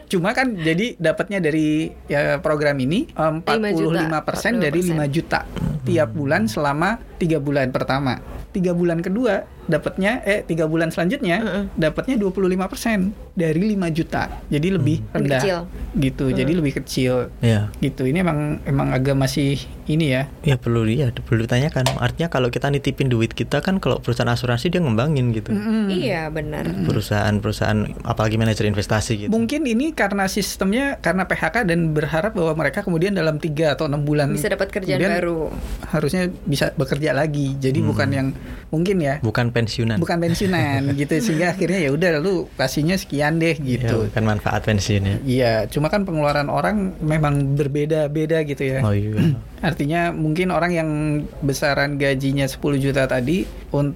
S2: Cuma kan jadi dapatnya dari ya, program ini em, 45% dari 5 juta tiap bulan selama tiga bulan pertama. Tiga bulan kedua dapatnya eh tiga bulan selanjutnya
S3: Mm-mm.
S2: dapatnya 25% dari 5 juta. Jadi lebih
S3: Lebih
S2: rendah.
S3: kecil.
S2: Gitu. Jadi lebih kecil
S1: Ya.
S2: gitu. Ini emang emang agak masih ini ya.
S1: Ya perlu ya perlu ditanyakan. Artinya kalau kita nitipin duit kita kan kalau perusahaan asuransi dia ngembangin gitu.
S2: Mm-mm.
S3: Iya, benar.
S1: Perusahaan-perusahaan apalagi manajer investasi gitu.
S2: Mungkin ini karena sistemnya karena PHK dan berharap bahwa mereka kemudian dalam tiga atau enam bulan
S3: Bisa dapat kerjaan baru.
S2: Harusnya bisa bekerja lagi. Jadi
S1: Hmm.
S2: bukan yang mungkin ya
S1: Bukan pensiunan.
S2: bukan pensiunan gitu sehingga akhirnya ya udah lu kasihnya sekian deh
S1: Ya,
S2: gitu.
S1: bukan manfaat pensiun ya.
S2: Iya, cuma kan pengeluaran orang memang berbeda-beda gitu ya.
S1: Oh iya.
S2: Artinya mungkin orang yang besaran gajinya 10 juta tadi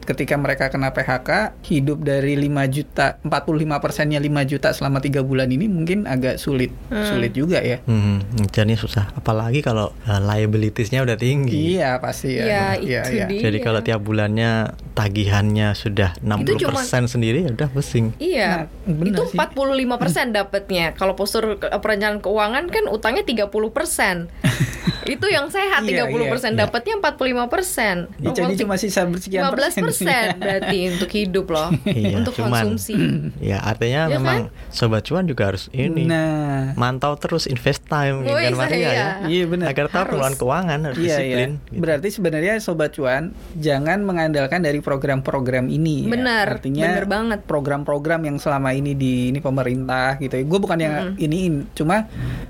S2: ketika mereka kena PHK hidup dari 5 juta 45 persennya 5 juta selama tiga bulan ini mungkin agak sulit sulit juga ya.
S1: Hmm, jadi susah. Apalagi kalau uh, liabilitiesnya udah tinggi.
S2: Iya pasti ya.
S3: Ya,
S2: Iya,
S3: itu
S2: iya.
S3: dia.
S1: Jadi kalau tiap bulannya tagihannya sudah 60%
S3: cuman-
S1: sendiri ya udah pusing.
S3: Iya,
S2: Nah,
S3: itu
S2: sih.
S3: 45% dapatnya. Kalau postur ke- perencanaan keuangan kan utangnya 30%. itu yang sehat
S2: Iya,
S3: 30%
S1: iya.
S3: dapatnya 45%.
S2: Ya, jadi cuma sisa bersekian
S3: 15% berarti untuk hidup loh.
S1: Iya,
S3: untuk
S1: cuman-
S3: konsumsi.
S1: Ya artinya
S3: Ya
S1: memang sobat cuan juga harus ini
S2: Nah,
S1: mantau terus invest time
S3: Wih,
S1: kan Maria
S3: saya.
S1: ya.
S2: Iya, benar.
S1: Agar tahu
S3: Harus.
S1: pengeluaran keuangan harus
S2: Iya,
S1: disiplin.
S2: iya.
S1: gitu.
S2: Berarti sebenarnya sobat cuan jangan mengandalkan dari program-program ini. ya.
S3: Benar,
S2: Artinya
S3: benar banget.
S2: program-program yang selama ini di ini pemerintah gitu. Gue bukan yang iniin, cuma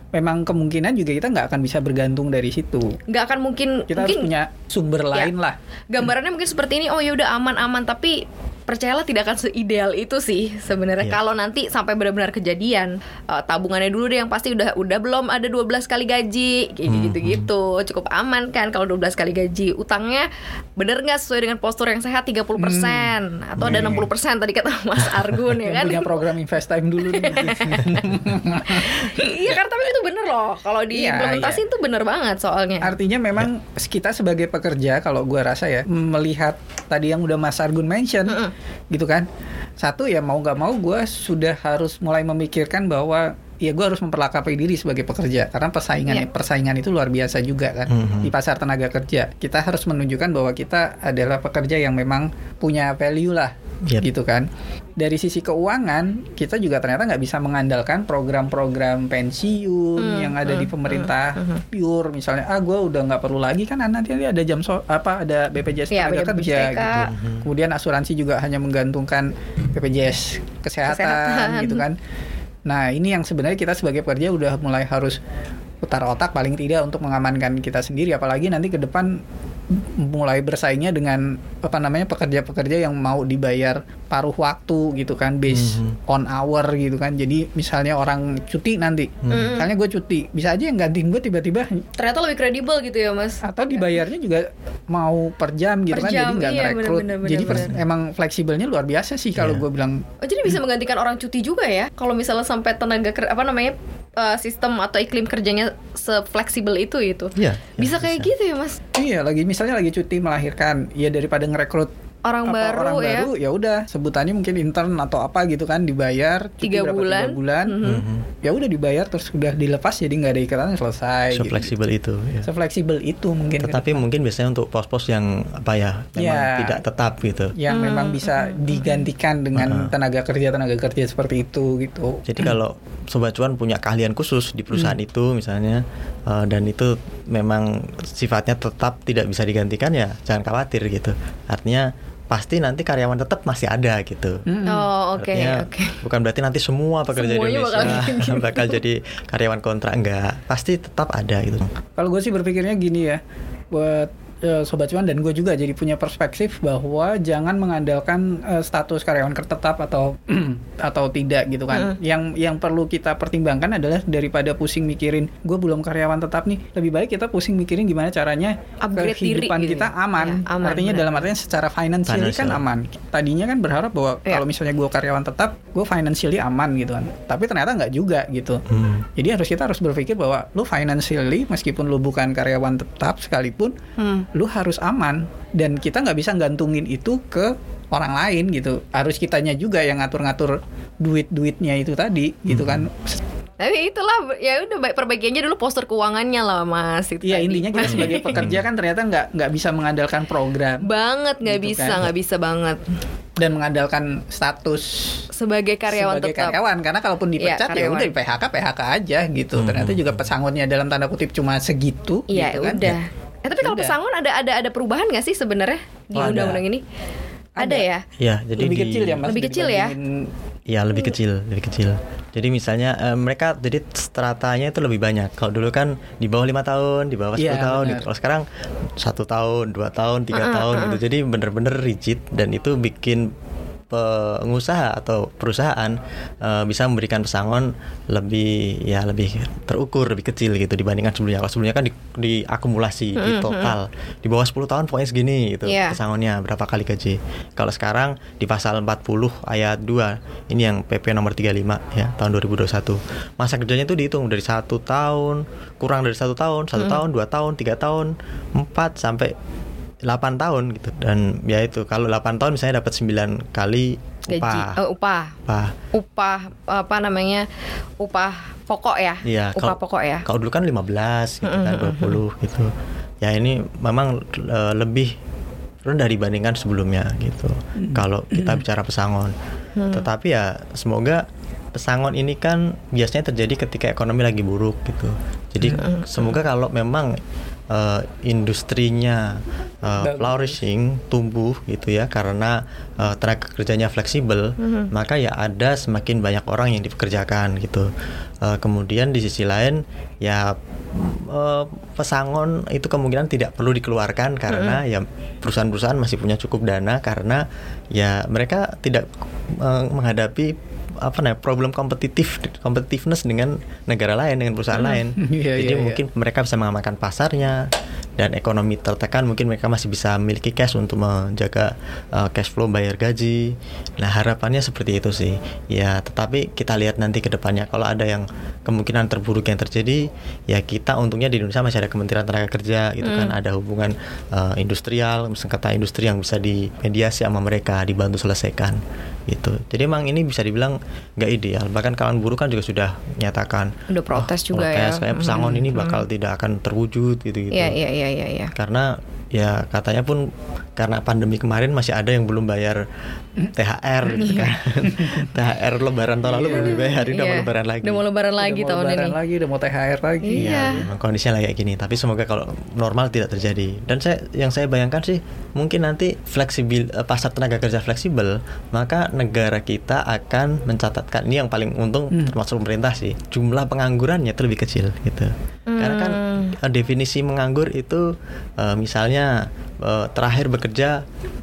S2: memang kemungkinan juga kita nggak akan bisa bergantung dari situ.
S3: Nggak akan mungkin
S2: Kita harus
S3: mungkin
S2: punya sumber
S3: Ya.
S2: lain lah.
S3: gambarannya mungkin seperti ini. Oh ya udah aman-aman tapi percayalah tidak akan seideal itu sih sebenarnya.
S1: Iya.
S3: kalau nanti sampai benar-benar kejadian eh, tabungannya dulu deh yang pasti udah udah belum ada 12 kali gaji. Kayak
S1: Hmm,
S3: gitu-gitu. cukup aman kan kalau 12 kali gaji. Utangnya bener nggak sesuai dengan postur yang sehat? 30% atau ada
S2: Nih.
S3: 60% tadi kata Mas Argun ya kan?
S2: punya program invest time dulu nih.
S3: iya kan tapi itu bener loh. Kalau
S2: Iya,
S3: diimplementasiin tuh bener banget soalnya.
S2: Artinya memang kita sebagai pekerja kalau gua rasa ya melihat tadi yang udah Mas Argun mention
S3: Mm-mm.
S2: Gitu kan. Satu ya mau nggak mau gua sudah harus mulai memikirkan bahwa ya gua harus memperlakapai diri sebagai pekerja karena persaingan
S3: Iya.
S2: persaingan itu luar biasa juga kan
S1: Mhm.
S2: di pasar tenaga kerja. Kita harus menunjukkan bahwa kita adalah pekerja yang memang punya value lah
S1: Yep.
S2: gitu kan. Dari sisi keuangan kita juga ternyata nggak bisa mengandalkan program-program pensiun
S3: Hmm,
S2: yang ada di
S3: hmm,
S2: pemerintah pure misalnya ah gue udah nggak perlu lagi kan nanti ada jam so apa ada BPJS
S3: Iya,
S2: tenaga
S3: BPJS
S2: kerja gitu kemudian asuransi juga hanya menggantungkan BPJS kesehatan,
S3: Kesehatan.
S2: gitu kan nah ini yang sebenarnya kita sebagai pekerja udah mulai harus putar otak paling tidak untuk mengamankan kita sendiri. Apalagi nanti ke depan mulai bersaingnya dengan apa namanya pekerja-pekerja yang mau dibayar paruh waktu gitu kan based
S1: Mhm.
S2: on hour gitu kan. Jadi misalnya orang cuti nanti misalnya gue cuti bisa aja yang gantiin gue tiba-tiba
S3: ternyata lebih kredibel gitu ya Mas?
S2: Atau dibayarnya juga mau per jam gitu
S3: Per
S2: kan
S3: jam,
S2: jadi nggak
S3: iya,
S2: ngerekrut.
S3: bener, bener,
S2: jadi
S3: bener,
S2: emang fleksibelnya luar biasa sih kalau
S1: Iya.
S2: gue bilang.
S3: Oh, jadi bisa menggantikan orang cuti juga ya? Kalau misalnya sampai tenaga ker apa namanya eh, sistem atau iklim kerjanya sefleksibel itu itu.
S1: Iya,
S3: Bisa
S1: ya,
S3: kayak
S1: bisa.
S3: gitu ya, Mas?
S2: iya lagi misalnya lagi cuti melahirkan ya daripada ngerekrut
S3: Orang
S2: apa,
S3: baru
S2: orang
S3: ya.
S2: baru ya udah sebutannya mungkin intern atau apa gitu kan dibayar
S3: Tiga bulan.
S2: tiga bulan
S1: Mhm.
S2: ya udah dibayar terus udah dilepas jadi nggak ada ikatan selesai
S1: So
S2: gitu.
S1: fleksibel itu. ya.
S2: Sefleksibel itu mungkin
S1: Tetapi mungkin biasanya untuk pos-pos yang apa ya memang
S2: Ya.
S1: tidak tetap gitu.
S2: yang
S3: Hmm,
S2: memang bisa digantikan dengan tenaga kerja tenaga kerja seperti itu gitu
S1: Jadi kalau sobat cuan punya keahlian khusus di perusahaan
S2: Hmm.
S1: itu misalnya eh, dan itu memang sifatnya tetap tidak bisa digantikan ya jangan khawatir gitu. Artinya pasti nanti karyawan tetap masih ada gitu.
S2: Mm-mm.
S3: Oh, oke, oke.
S1: bukan berarti nanti semua pekerja
S3: Semuanya
S1: di
S3: bakal
S1: Indonesia
S3: gitu.
S1: bakal jadi karyawan kontrak enggak. Pasti tetap ada gitu.
S2: Kalau gue sih berpikirnya gini ya, buat eh, sobat cuan dan gue juga jadi punya perspektif bahwa jangan mengandalkan eh, status karyawan tetap atau atau tidak gitu kan. Yang yang perlu kita pertimbangkan adalah daripada pusing mikirin gue belum karyawan tetap nih, lebih baik kita pusing mikirin gimana caranya
S3: Upgrade diri
S2: kehidupan
S3: gitu
S2: kita
S3: ya.
S2: aman.
S3: Ya, aman,
S2: Artinya
S3: benar.
S2: dalam artinya secara financially kan
S1: Financial.
S2: aman. Tadinya kan berharap bahwa
S3: Ya.
S2: kalau misalnya gue karyawan tetap, gue financially aman gitu kan. Tapi ternyata nggak juga gitu.
S1: Hmm.
S2: Jadi harus kita harus berpikir bahwa lu financially meskipun lu bukan karyawan tetap sekalipun,
S3: Hmm.
S2: Lu harus aman dan kita nggak bisa gantungin itu ke orang lain gitu. Harus kitanya juga yang ngatur-ngatur duit-duitnya itu tadi gitu kan.
S3: Tapi itulah ya udah baik perbaikiannya dulu postur keuangannya lah, Mas. Itu tadi.
S2: intinya kita sebagai pekerja kan ternyata nggak nggak bisa mengandalkan program
S3: banget nggak
S2: Gitu
S3: bisa
S2: kan.
S3: nggak bisa banget
S2: dan mengandalkan status
S3: sebagai karyawan
S2: sebagai
S3: tetap
S2: karyawan karena kalaupun
S3: Iya,
S2: dipecat ya
S3: karyawan.
S2: udah di PHK PHK aja gitu. Ternyata juga pesangonnya dalam tanda kutip cuma segitu
S3: iya
S2: gitu kan.
S3: udah eh tapi kalau pesangon ada ada ada perubahan nggak sih sebenarnya di
S2: Oh,
S3: undang-undang ini ada,
S2: Ada.
S3: ya
S1: Ya, jadi
S2: lebih
S1: di-
S2: kecil ya mas
S3: Lebih kecil ya?
S2: dibandingin-
S1: Ya lebih kecil, lebih kecil. Jadi misalnya eh, mereka jadi stratanya itu lebih banyak. Kalau dulu kan di bawah lima tahun, di bawah 10
S2: Iya,
S1: tahun.
S2: benar.
S1: Gitu. Kalau sekarang satu tahun, dua tahun, tiga tahun gitu. Jadi bener-bener rigid dan itu bikin pengusaha atau perusahaan uh, bisa memberikan pesangon lebih ya lebih terukur lebih kecil gitu dibandingkan sebelumnya kalau sebelumnya kan di, diakumulasi mm -hmm. di total di bawah 10 tahun pokoknya segini gitu yeah. pesangonnya berapa kali gaji kalau sekarang di pasal 40 ayat 2 ini yang PP nomor 35 ya tahun 2021 masa kerjanya itu dihitung dari satu tahun kurang dari satu tahun satu mm. tahun dua tahun tiga tahun empat sampai 8 tahun gitu dan ya itu kalau 8 tahun misalnya dapat 9 kali
S3: upah. Gaji, uh, upah. Upah. Upah apa namanya? Upah pokok ya?
S1: Iya,
S3: upah
S1: kalau,
S3: pokok ya.
S1: Kalau dulu kan 15 gitu mm -hmm. kan 20 gitu. Ya ini memang uh, lebih rendah dibandingkan sebelumnya gitu. Mm -hmm. Kalau kita bicara pesangon. Mm -hmm. Tetapi ya semoga pesangon ini kan biasanya terjadi ketika ekonomi lagi buruk gitu. Jadi mm -hmm. semoga kalau memang uh, industrinya uh, flourishing tumbuh gitu ya karena uh, tenaga kerjanya fleksibel mm-hmm. maka ya ada semakin banyak orang yang dipekerjakan gitu uh, kemudian di sisi lain ya uh, pesangon itu kemungkinan tidak perlu dikeluarkan karena mm-hmm. ya perusahaan-perusahaan masih punya cukup dana karena ya mereka tidak uh, menghadapi apa namanya problem kompetitif competitiveness dengan negara lain dengan perusahaan hmm. lain. yeah, Jadi yeah, mungkin yeah. mereka bisa mengamankan pasarnya dan ekonomi tertekan mungkin mereka masih bisa memiliki cash untuk menjaga uh, cash flow bayar gaji. Nah, harapannya seperti itu sih. Ya, tetapi kita lihat nanti ke depannya kalau ada yang kemungkinan terburuk yang terjadi, ya kita untungnya di Indonesia masih ada Kementerian Tenaga Kerja gitu kan, hmm. kan, ada hubungan uh, industrial, sengketa industri yang bisa dimediasi sama mereka, dibantu selesaikan gitu. Jadi emang ini bisa dibilang nggak ideal. Bahkan kawan buruh kan juga sudah nyatakan
S3: udah protes oh, juga
S1: protes,
S3: ya.
S1: Kayak pesangon hmm. ini bakal hmm. tidak akan terwujud gitu gitu.
S3: Iya iya iya iya. Ya.
S1: Karena ya katanya pun karena pandemi kemarin masih ada yang belum bayar THR gitu kan. THR lebaran tahun lalu belum dibayar, udah mau
S3: iya.
S1: lebaran lagi.
S3: Udah mau lebaran lagi
S2: udah
S3: tahun
S2: lebaran
S3: ini.
S2: lagi, udah mau THR lagi.
S3: Iya. Ya,
S1: memang kondisinya kayak gini, tapi semoga kalau normal tidak terjadi. Dan saya yang saya bayangkan sih mungkin nanti fleksibel eh, pasar tenaga kerja fleksibel, maka negara kita akan mencatatkan ini yang paling untung hmm. termasuk pemerintah sih. Jumlah penganggurannya itu lebih kecil gitu. Hmm. Karena kan hmm. eh, definisi menganggur itu uh, misalnya uh, terakhir bekerja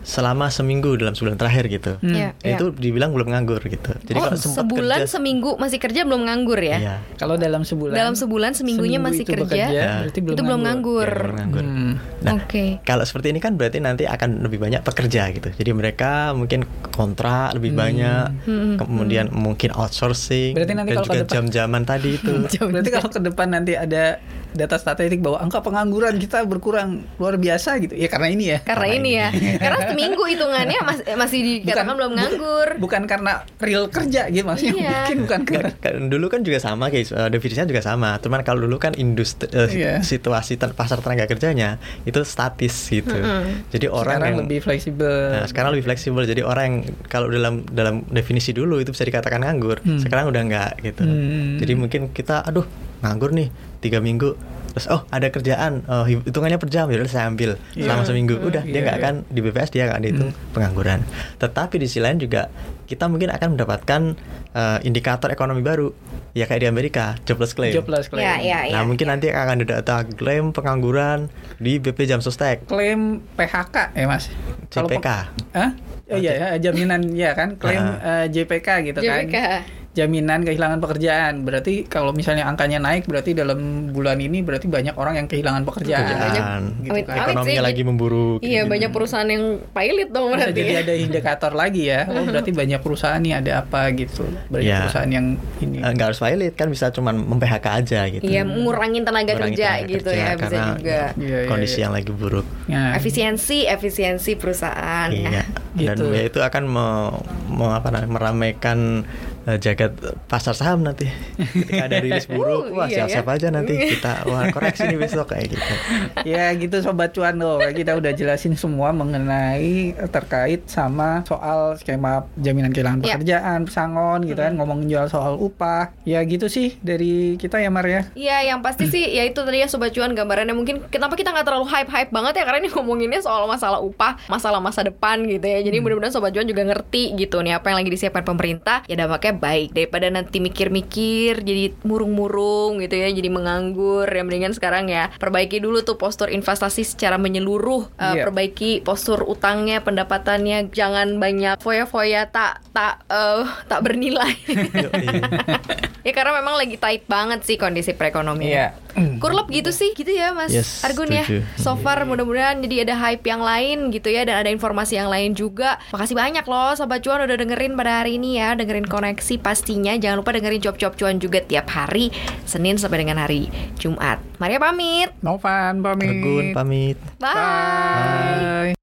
S1: selama seminggu dalam sebulan terakhir gitu. Hmm. Yeah, itu yeah. dibilang belum nganggur gitu.
S3: Jadi oh, kalau sebulan kerja, seminggu masih kerja belum nganggur ya? Iya.
S2: Kalau dalam sebulan
S3: dalam sebulan seminggunya seminggu masih kerja, bekerja, ya. berarti belum itu belum nganggur. Ya, belum nganggur.
S1: Hmm. Nah, Oke. Okay. Kalau seperti ini kan berarti nanti akan lebih banyak pekerja gitu. Jadi mereka mungkin kontrak lebih hmm. banyak, hmm. kemudian hmm. mungkin outsourcing.
S2: Berarti nanti kalau juga
S1: jam-jaman tadi itu.
S2: berarti kalau ke depan nanti ada data statistik bahwa angka pengangguran kita berkurang luar biasa gitu. Ya karena ini ya.
S3: Karena, karena ini ya. karena seminggu hitungannya masih masih dikatakan bukan, belum nganggur.
S2: Bukan karena real kerja gitu maksudnya. Iya. Mungkin bukan karena
S1: kan, dulu kan juga sama guys, uh, definisinya juga sama. Cuman kalau dulu kan industri uh, yeah. situasi pasar tenaga kerjanya itu statis gitu. Mm -hmm. Jadi orang
S2: sekarang
S1: yang
S2: lebih fleksibel.
S1: Nah, sekarang lebih fleksibel. Jadi orang yang kalau dalam dalam definisi dulu itu bisa dikatakan nganggur, hmm. sekarang udah enggak gitu. Hmm. Jadi mungkin kita aduh nganggur nih tiga minggu. Terus oh ada kerjaan. Oh, hitungannya per jam. Ya saya ambil yeah. selama seminggu. Udah yeah, dia nggak yeah. akan di BPS dia nggak dihitung hmm. pengangguran. Tetapi di sisi lain juga kita mungkin akan mendapatkan uh, indikator ekonomi baru. Ya kayak di Amerika jobless claim.
S2: Jobless claim.
S3: Yeah, yeah, yeah,
S1: nah mungkin yeah. nanti akan ada data klaim pengangguran di BP Jam Sostek.
S2: Klaim PHK ya mas?
S1: JPK
S2: Hah? Oh, iya ya jaminan ya kan? Klaim uh, uh, JPK gitu JPK. kan jaminan kehilangan pekerjaan. Berarti kalau misalnya angkanya naik berarti dalam bulan ini berarti banyak orang yang kehilangan pekerjaan.
S1: pekerjaan. Gitu kan. Ekonominya lagi memburuk.
S3: Iya, gitu. banyak perusahaan yang pilot dong berarti.
S2: Jadi ada indikator lagi ya. Oh, berarti banyak perusahaan nih ada apa gitu. Banyak ya. perusahaan yang ini.
S1: Enggak harus pilot kan bisa cuma mem-PHK aja gitu.
S3: Iya, ngurangin tenaga ngurangin kerja tenaga gitu kerja, ya bisa juga.
S1: Ya, kondisi ya, yang lagi buruk.
S3: Ya. Efisiensi, efisiensi perusahaan.
S1: Iya. Ya. Dan gitu. ya itu akan me, me, apa namanya, meramaikan jagat pasar saham nanti. Ketika ada rilis buruk wah iya, siap-siap ya? aja nanti kita wah koreksi nih besok kayak gitu.
S2: Ya gitu sobat cuan loh. Kita udah jelasin semua mengenai terkait sama soal skema jaminan kehilangan ya. pekerjaan pesangon gitu kan ngomongin jual soal upah. Ya gitu sih dari kita ya Mar ya?
S3: Iya yang pasti sih ya itu tadi ya sobat cuan gambarannya. Mungkin kenapa kita nggak terlalu hype hype banget ya karena ini ngomonginnya soal masalah upah masalah masa depan gitu ya. Jadi hmm. mudah-mudahan sobat cuan juga ngerti gitu nih apa yang lagi disiapkan pemerintah. Ya dampaknya baik daripada nanti mikir-mikir jadi murung-murung gitu ya, jadi menganggur. Ya mendingan sekarang ya perbaiki dulu tuh postur investasi secara menyeluruh, Uh,
S2: Iya.
S3: perbaiki postur utangnya, pendapatannya, jangan banyak foya-foya tak tak eh, tak bernilai. ya karena memang lagi tight banget sih kondisi perekonomian.
S2: Iya.
S3: Kurlep gitu sih, gitu ya Mas
S1: Yes,
S3: Argun ya. So far mudah-mudahan jadi ada hype yang lain gitu ya dan ada informasi yang lain juga. Makasih banyak loh Sobat Cuan udah dengerin pada hari ini ya, dengerin koneksi pastinya. Jangan lupa dengerin Cuap-Cuap Cuan juga tiap hari Senin sampai dengan hari Jumat. Maria pamit.
S2: Novan pamit.
S1: Argun pamit.
S3: Bye.
S2: Bye.